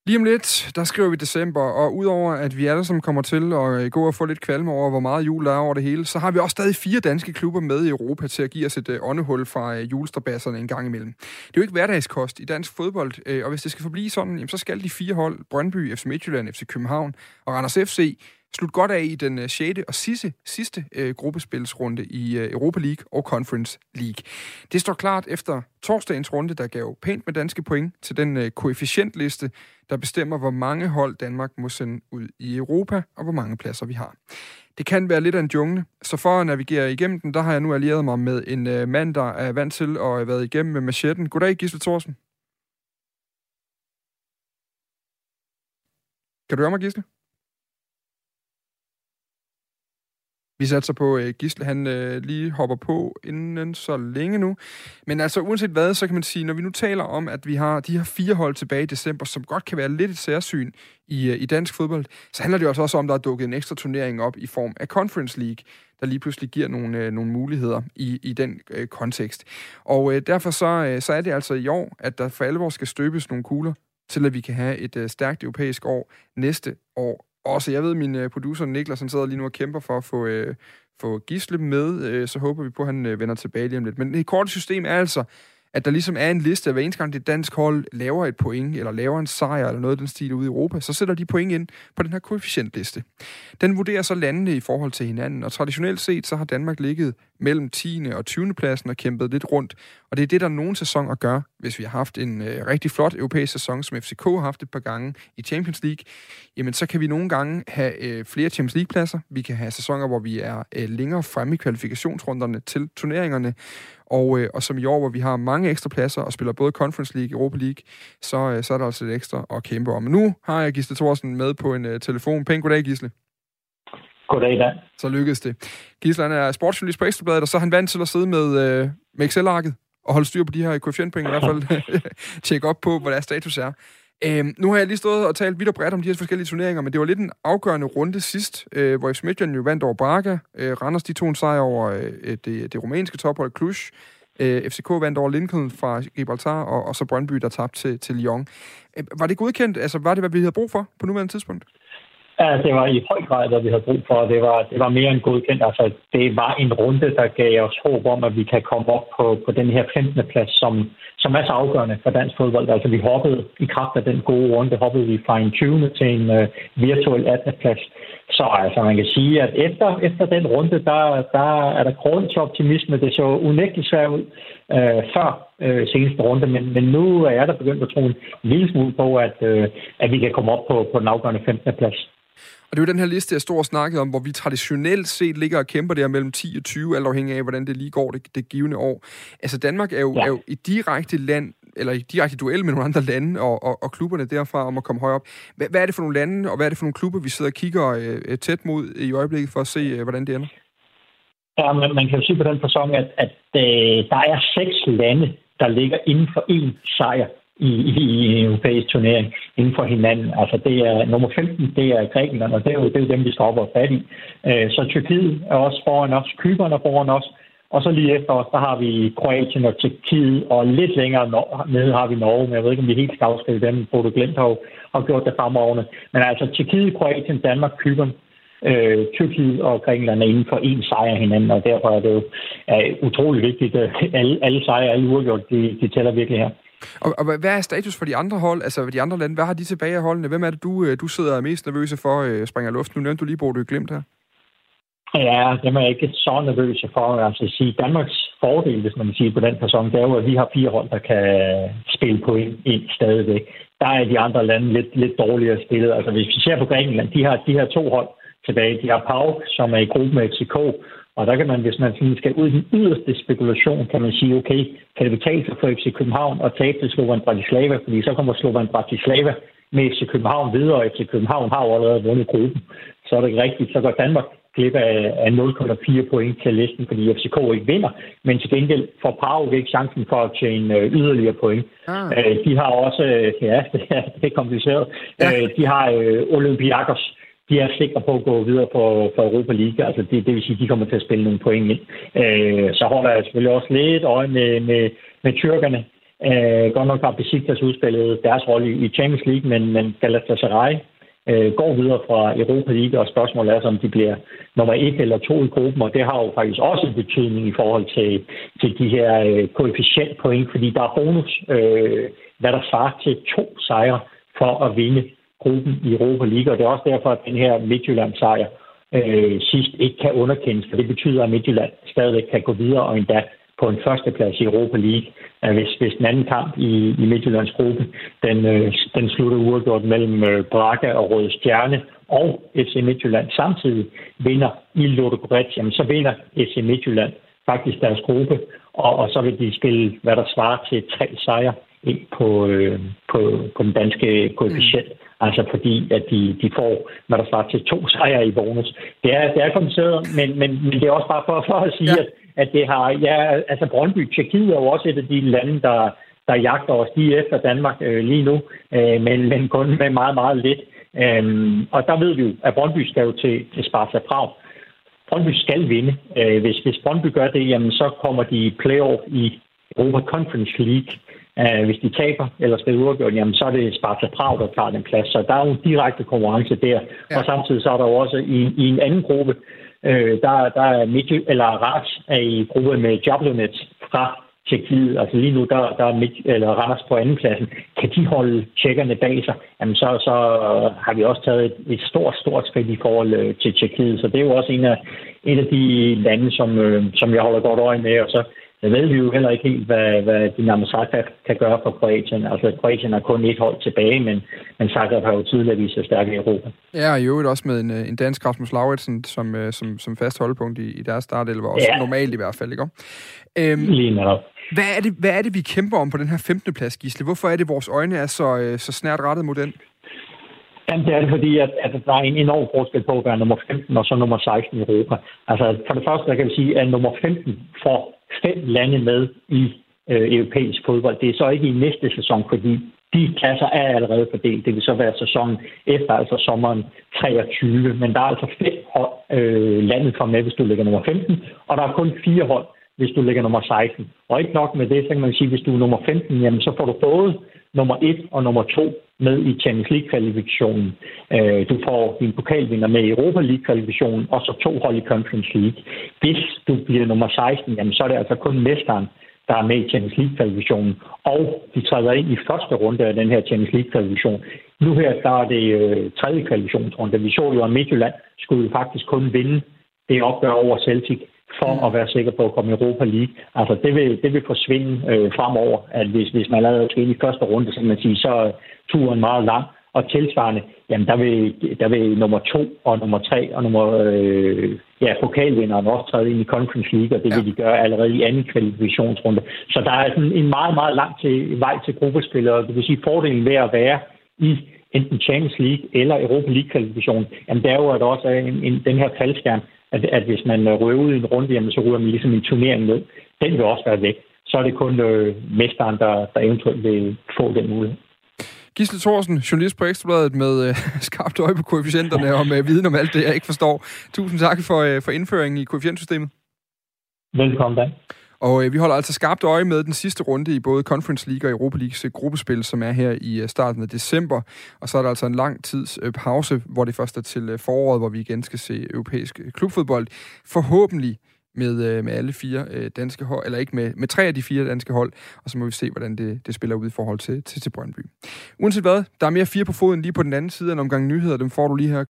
Lige om lidt, der skriver vi december, og udover at vi alle sammen kommer til at øh, gå og få lidt kvalme over, hvor meget jul der er over det hele, så har vi også stadig fire danske klubber med i Europa til at give os et øh, åndehul fra øh, julestrabasserne en gang imellem. Det er jo ikke hverdagskost i dansk fodbold, øh, og hvis det skal forblive sådan, så skal de fire hold, Brøndby, FC Midtjylland, FC København og Randers FC, slut godt af i den øh, 6. Og sidste, sidste øh, gruppespilsrunde i øh, Europa League og Conference League. Det står klart efter torsdagens runde, der gav pænt med danske point til den øh, koefficientliste, der bestemmer, hvor mange hold Danmark må sende ud i Europa, og hvor mange pladser vi har. Det kan være lidt af en jungle, så for at navigere igennem den, der har jeg nu allieret mig med en øh, mand, der er vant til at have været igennem med machetten. Goddag, Gisle Thorsen. Kan du høre mig, Gisle? Vi satser på, at Gisle han øh, lige hopper på inden så længe nu. Men altså uanset hvad, så kan man sige, når vi nu taler om, at vi har de her fire hold tilbage i december, som godt kan være lidt et særsyn i, øh, i dansk fodbold, så handler det altså også om, at der er dukket en ekstra turnering op i form af Conference League, der lige pludselig giver nogle, øh, nogle muligheder i, i den øh, kontekst. Og øh, derfor så, øh, så er det altså i år, at der for alvor skal støbes nogle kugler til at vi kan have et øh, stærkt europæisk år næste år også. Jeg ved, min øh, producer Niklas, han sidder lige nu og kæmper for at få, øh, få Gisle med, øh, så håber vi på, at han øh, vender tilbage lige om lidt. Men det korte system er altså, at der ligesom er en liste, at hver eneste gang det dansk hold laver et point, eller laver en sejr, eller noget af den stil ude i Europa, så sætter de point ind på den her koefficientliste. Den vurderer så landene i forhold til hinanden, og traditionelt set, så har Danmark ligget mellem 10. og 20. pladsen og kæmpet lidt rundt. Og det er det, der nogle sæsoner gør, hvis vi har haft en øh, rigtig flot europæisk sæson, som FCK har haft et par gange i Champions League, jamen så kan vi nogle gange have øh, flere Champions League-pladser. Vi kan have sæsoner, hvor vi er øh, længere fremme i kvalifikationsrunderne til turneringerne. Og, øh, og som i år, hvor vi har mange ekstra pladser og spiller både Conference League og Europa League, så, øh, så er der altså lidt ekstra at kæmpe om. Men nu har jeg Gisle Thorsen med på en øh, telefon. Pæn goddag, Gisle. Goddag, Dan. Så lykkedes det. Gisle, han er sportsjournalist på Ekstrabladet, og så er han vant til at sidde med, øh, med Excel-arket og holde styr på de her koefficientpoint, i hvert fald tjekke op på, hvad der status er. Øhm, nu har jeg lige stået og talt vidt og bredt om de her forskellige turneringer, men det var lidt en afgørende runde sidst, øh, hvor FC Midtjylland jo vandt over Braga. Øh, Randers de tog en sejr over øh, det, det rumænske tophold Cluj. Øh, FCK vandt over Lincoln fra Gibraltar, og, og så Brøndby, der tabte til, til Lyon. Øh, var det godkendt? Altså, var det, hvad vi havde brug for på nuværende tidspunkt? Ja, det var i høj grad, hvad vi havde brug for. Det var, det var mere end godkendt. Altså, det var en runde, der gav os håb om, at vi kan komme op på, på den her 15. plads, som, som er så afgørende for dansk fodbold. Altså, vi hoppede i kraft af den gode runde, hoppede vi fra en 20. til en uh, virtuel 18. plads. Så altså, man kan sige, at efter, efter den runde, der, der er der grund til optimisme. Det så unægteligt svært ud uh, før uh, seneste runde, men, men nu er jeg der begyndt at tro en lille smule på, at, uh, at vi kan komme op på, på den afgørende 15. plads. Og det er jo den her liste, jeg står og snakket om, hvor vi traditionelt set ligger og kæmper der mellem 10 og 20, alt afhængig af, hvordan det lige går det, det givende år. Altså Danmark er jo, ja. er jo i direkte land, eller i direkte duel med nogle andre lande og, og, og klubberne derfra om at komme højere op. Hvad, hvad er det for nogle lande, og hvad er det for nogle klubber, vi sidder og kigger øh, tæt mod i øjeblikket for at se, øh, hvordan det ender? Ja, man, man kan jo sige på den fasong, at, at øh, der er seks lande, der ligger inden for én sejr i, i, i en europæisk turnering inden for hinanden. Altså det er nummer 15, det er Grækenland, og det er jo, det er jo dem, vi står op og fat i. Øh, så Tyrkiet er også foran os, Kyberne er foran os, og så lige efter os, der har vi Kroatien og Tyrkiet, og lidt længere nede har vi Norge, men jeg ved ikke, om vi helt skal afskrive dem. Bodo Glemt har, har gjort det fremragende. Men altså Tyrkiet, Kroatien, Danmark, Kyberne, øh, Tyrkiet og Grækenland er inden for én sejr hinanden, og derfor er det jo er utrolig vigtigt, at alle, alle sejre, alle uafgjort, de, de tæller virkelig her. Og, og hvad er status for de andre hold, altså de andre lande? Hvad har de tilbage af holdene? Hvem er det, du, øh, du sidder mest nervøse for, øh, springer luft? Nu nævnte du lige Bodo Glimt her. Ja, det er jeg ikke så nervøse for. Altså at sige, Danmarks fordel, hvis man kan sige på den person, det er jo, at vi har fire hold, der kan spille på en, en stadigvæk. Der er de andre lande lidt, lidt dårligere spillet. Altså hvis vi ser på Grækenland, de har de her to hold tilbage. De har Pau, som er i gruppe med FCK, og der kan man, hvis man skal ud i den yderste spekulation, kan man sige, okay, kan det betale sig for FC København at tabe til Slovan Bratislava, fordi så kommer Slovan Bratislava med FC København videre, og FC København har jo allerede vundet gruppen. Så er det ikke rigtigt, så går Danmark glip af, 0,4 point til listen, fordi FCK ikke vinder, men til gengæld får Prag ikke chancen for at tjene øh, yderligere point. Ah. Øh, de har også, øh, ja, det er, det er kompliceret, ja. de har Olympiakos, de er sikre på at gå videre for, for Europa League. Altså det, det vil sige, at de kommer til at spille nogle point ind. Øh, så holder jeg selvfølgelig også lidt øje med, med, med tyrkerne. Øh, godt nok har Besiktas udspillet deres rolle i Champions League, men, men Galatasaray øh, går videre fra Europa League, og spørgsmålet er så, om de bliver nummer et eller to i gruppen, og det har jo faktisk også en betydning i forhold til, til de her øh, koefficientpoint, fordi der er bonus, øh, hvad der svarer til to sejre for at vinde gruppen i Europa League, og det er også derfor, at den her Midtjylland-sejr øh, sidst ikke kan underkendes, for det betyder, at Midtjylland stadigvæk kan gå videre og endda på en førsteplads i Europa League. Øh, hvis, hvis den anden kamp i, i Midtjyllands gruppe, den, øh, den slutter uafgjort mellem øh, Braga og Røde Stjerne, og FC Midtjylland samtidig vinder i Ludogorets, jamen så vinder FC Midtjylland faktisk deres gruppe, og, og så vil de spille, hvad der svarer til tre sejre ind på, øh, på, på den danske koefficient. Mm. Altså fordi, at de, de får, hvad der svarer til to sejre i bonus. Det er, det er kompliceret, men, men, men det er også bare for, for at sige, ja. at, at det har... Ja, altså Brøndby, Tjekkiet er jo også et af de lande, der, der jagter os lige efter Danmark øh, lige nu, øh, men, men kun med meget, meget lidt. Øhm, og der ved vi jo, at Brøndby skal jo til, til Sparta Prag. Brøndby skal vinde. Øh, hvis, hvis Brøndby gør det, jamen, så kommer de i playoff i Europa Conference League. Uh, hvis de taber eller skal uafgjort, jamen så er det Sparta Prag, der tager den plads. Så der er jo en direkte konkurrence der. Ja. Og samtidig så er der jo også i, i en anden gruppe, øh, der, der er Midt eller Rats er i gruppe med Jablonec fra Tjekkiet. Altså lige nu, der, der er Midt, eller Randers på anden pladsen. Kan de holde tjekkerne bag sig, jamen så, så har vi også taget et, et stort, stort skridt i forhold øh, til Tjekkiet. Så det er jo også en af, en af de lande, som, øh, som jeg holder godt øje med. Og så jeg ved vi jo heller ikke helt, hvad, hvad Dinamo Zagreb kan gøre for Kroatien. Altså, Kroatien har kun et hold tilbage, men, men Zagreb har jo tidligere vist sig stærk i Europa. Ja, og i øvrigt også med en, øh, en dansk Rasmus Lauritsen som, øh, som, som fast holdpunkt i, i deres startelver. Også ja. normalt i hvert fald, ikke? Øhm, Lige netop. Hvad er, det, hvad er det, vi kæmper om på den her 15. plads, Gisle? Hvorfor er det, vores øjne er så, øh, så snært rettet mod den? Jamen, det er det, fordi at, at der er en enorm forskel på at være nummer 15 og så nummer 16 i Europa. Altså, for det første, der kan vi sige, at nummer 15 får fem lande med i øh, europæisk fodbold. Det er så ikke i næste sæson, fordi de klasser er allerede fordelt. Det vil så være sæsonen efter, altså sommeren 23. Men der er altså fem hold øh, landet kommer med, hvis du ligger nummer 15, og der er kun fire hold, hvis du ligger nummer 16. Og ikke nok med det, så kan man sige, at hvis du er nummer 15, jamen, så får du både nummer 1 og nummer 2 med i Champions League-kvalifikationen. Øh, du får din pokalvinder med i Europa League-kvalifikationen, og så to hold i Conference League. Hvis du bliver nummer 16, jamen, så er det altså kun mesteren, der er med i Champions League-kvalifikationen, og de træder ind i første runde af den her Champions League-kvalifikation. Nu her, der er det øh, tredje kvalifikationsrunde. Vi så jo, at Midtjylland skulle faktisk kun vinde det opgør over Celtic for mm. at være sikker på at komme i Europa League. Altså, det vil, det vil forsvinde øh, fremover, at hvis, hvis man allerede skal ind i første runde, så man sige, så er turen meget lang. Og tilsvarende, jamen der vil, der vil nummer to og nummer tre og nummer, øh, ja, pokalvinderen også træde ind i Conference League, og det ja. vil de gøre allerede i anden kvalifikationsrunde. Så der er sådan en meget, meget lang til, vej til gruppespillere. Det vil sige, fordelen ved at være i enten Champions League eller Europa League-kvalifikationen, jamen det er jo, at der også er en, en, den her faldskærm, at, at hvis man rører ud i en runde, jamen, så ryger man ligesom en turnering ned. Den vil også være væk. Så er det kun øh, mesteren, der, der eventuelt vil få den mulighed. Gisle Thorsen, journalist på Ekstrabladet med øh, skarpt øje på koefficienterne og med viden om alt det, jeg ikke forstår. Tusind tak for, øh, for indføringen i koefficientsystemet. Velkommen, Dan. Og øh, vi holder altså skarpt øje med den sidste runde i både Conference League og Europa Leagues øh, gruppespil, som er her i øh, starten af december. Og så er der altså en lang tids øh, pause, hvor det først er til øh, foråret, hvor vi igen skal se europæisk øh, klubfodbold. Forhåbentlig med, øh, med alle fire øh, danske hold, eller ikke med, med tre af de fire danske hold, og så må vi se, hvordan det, det spiller ud i forhold til, til, til Brøndby. Uanset hvad, der er mere fire på foden lige på den anden side af en omgang nyheder, dem får du lige her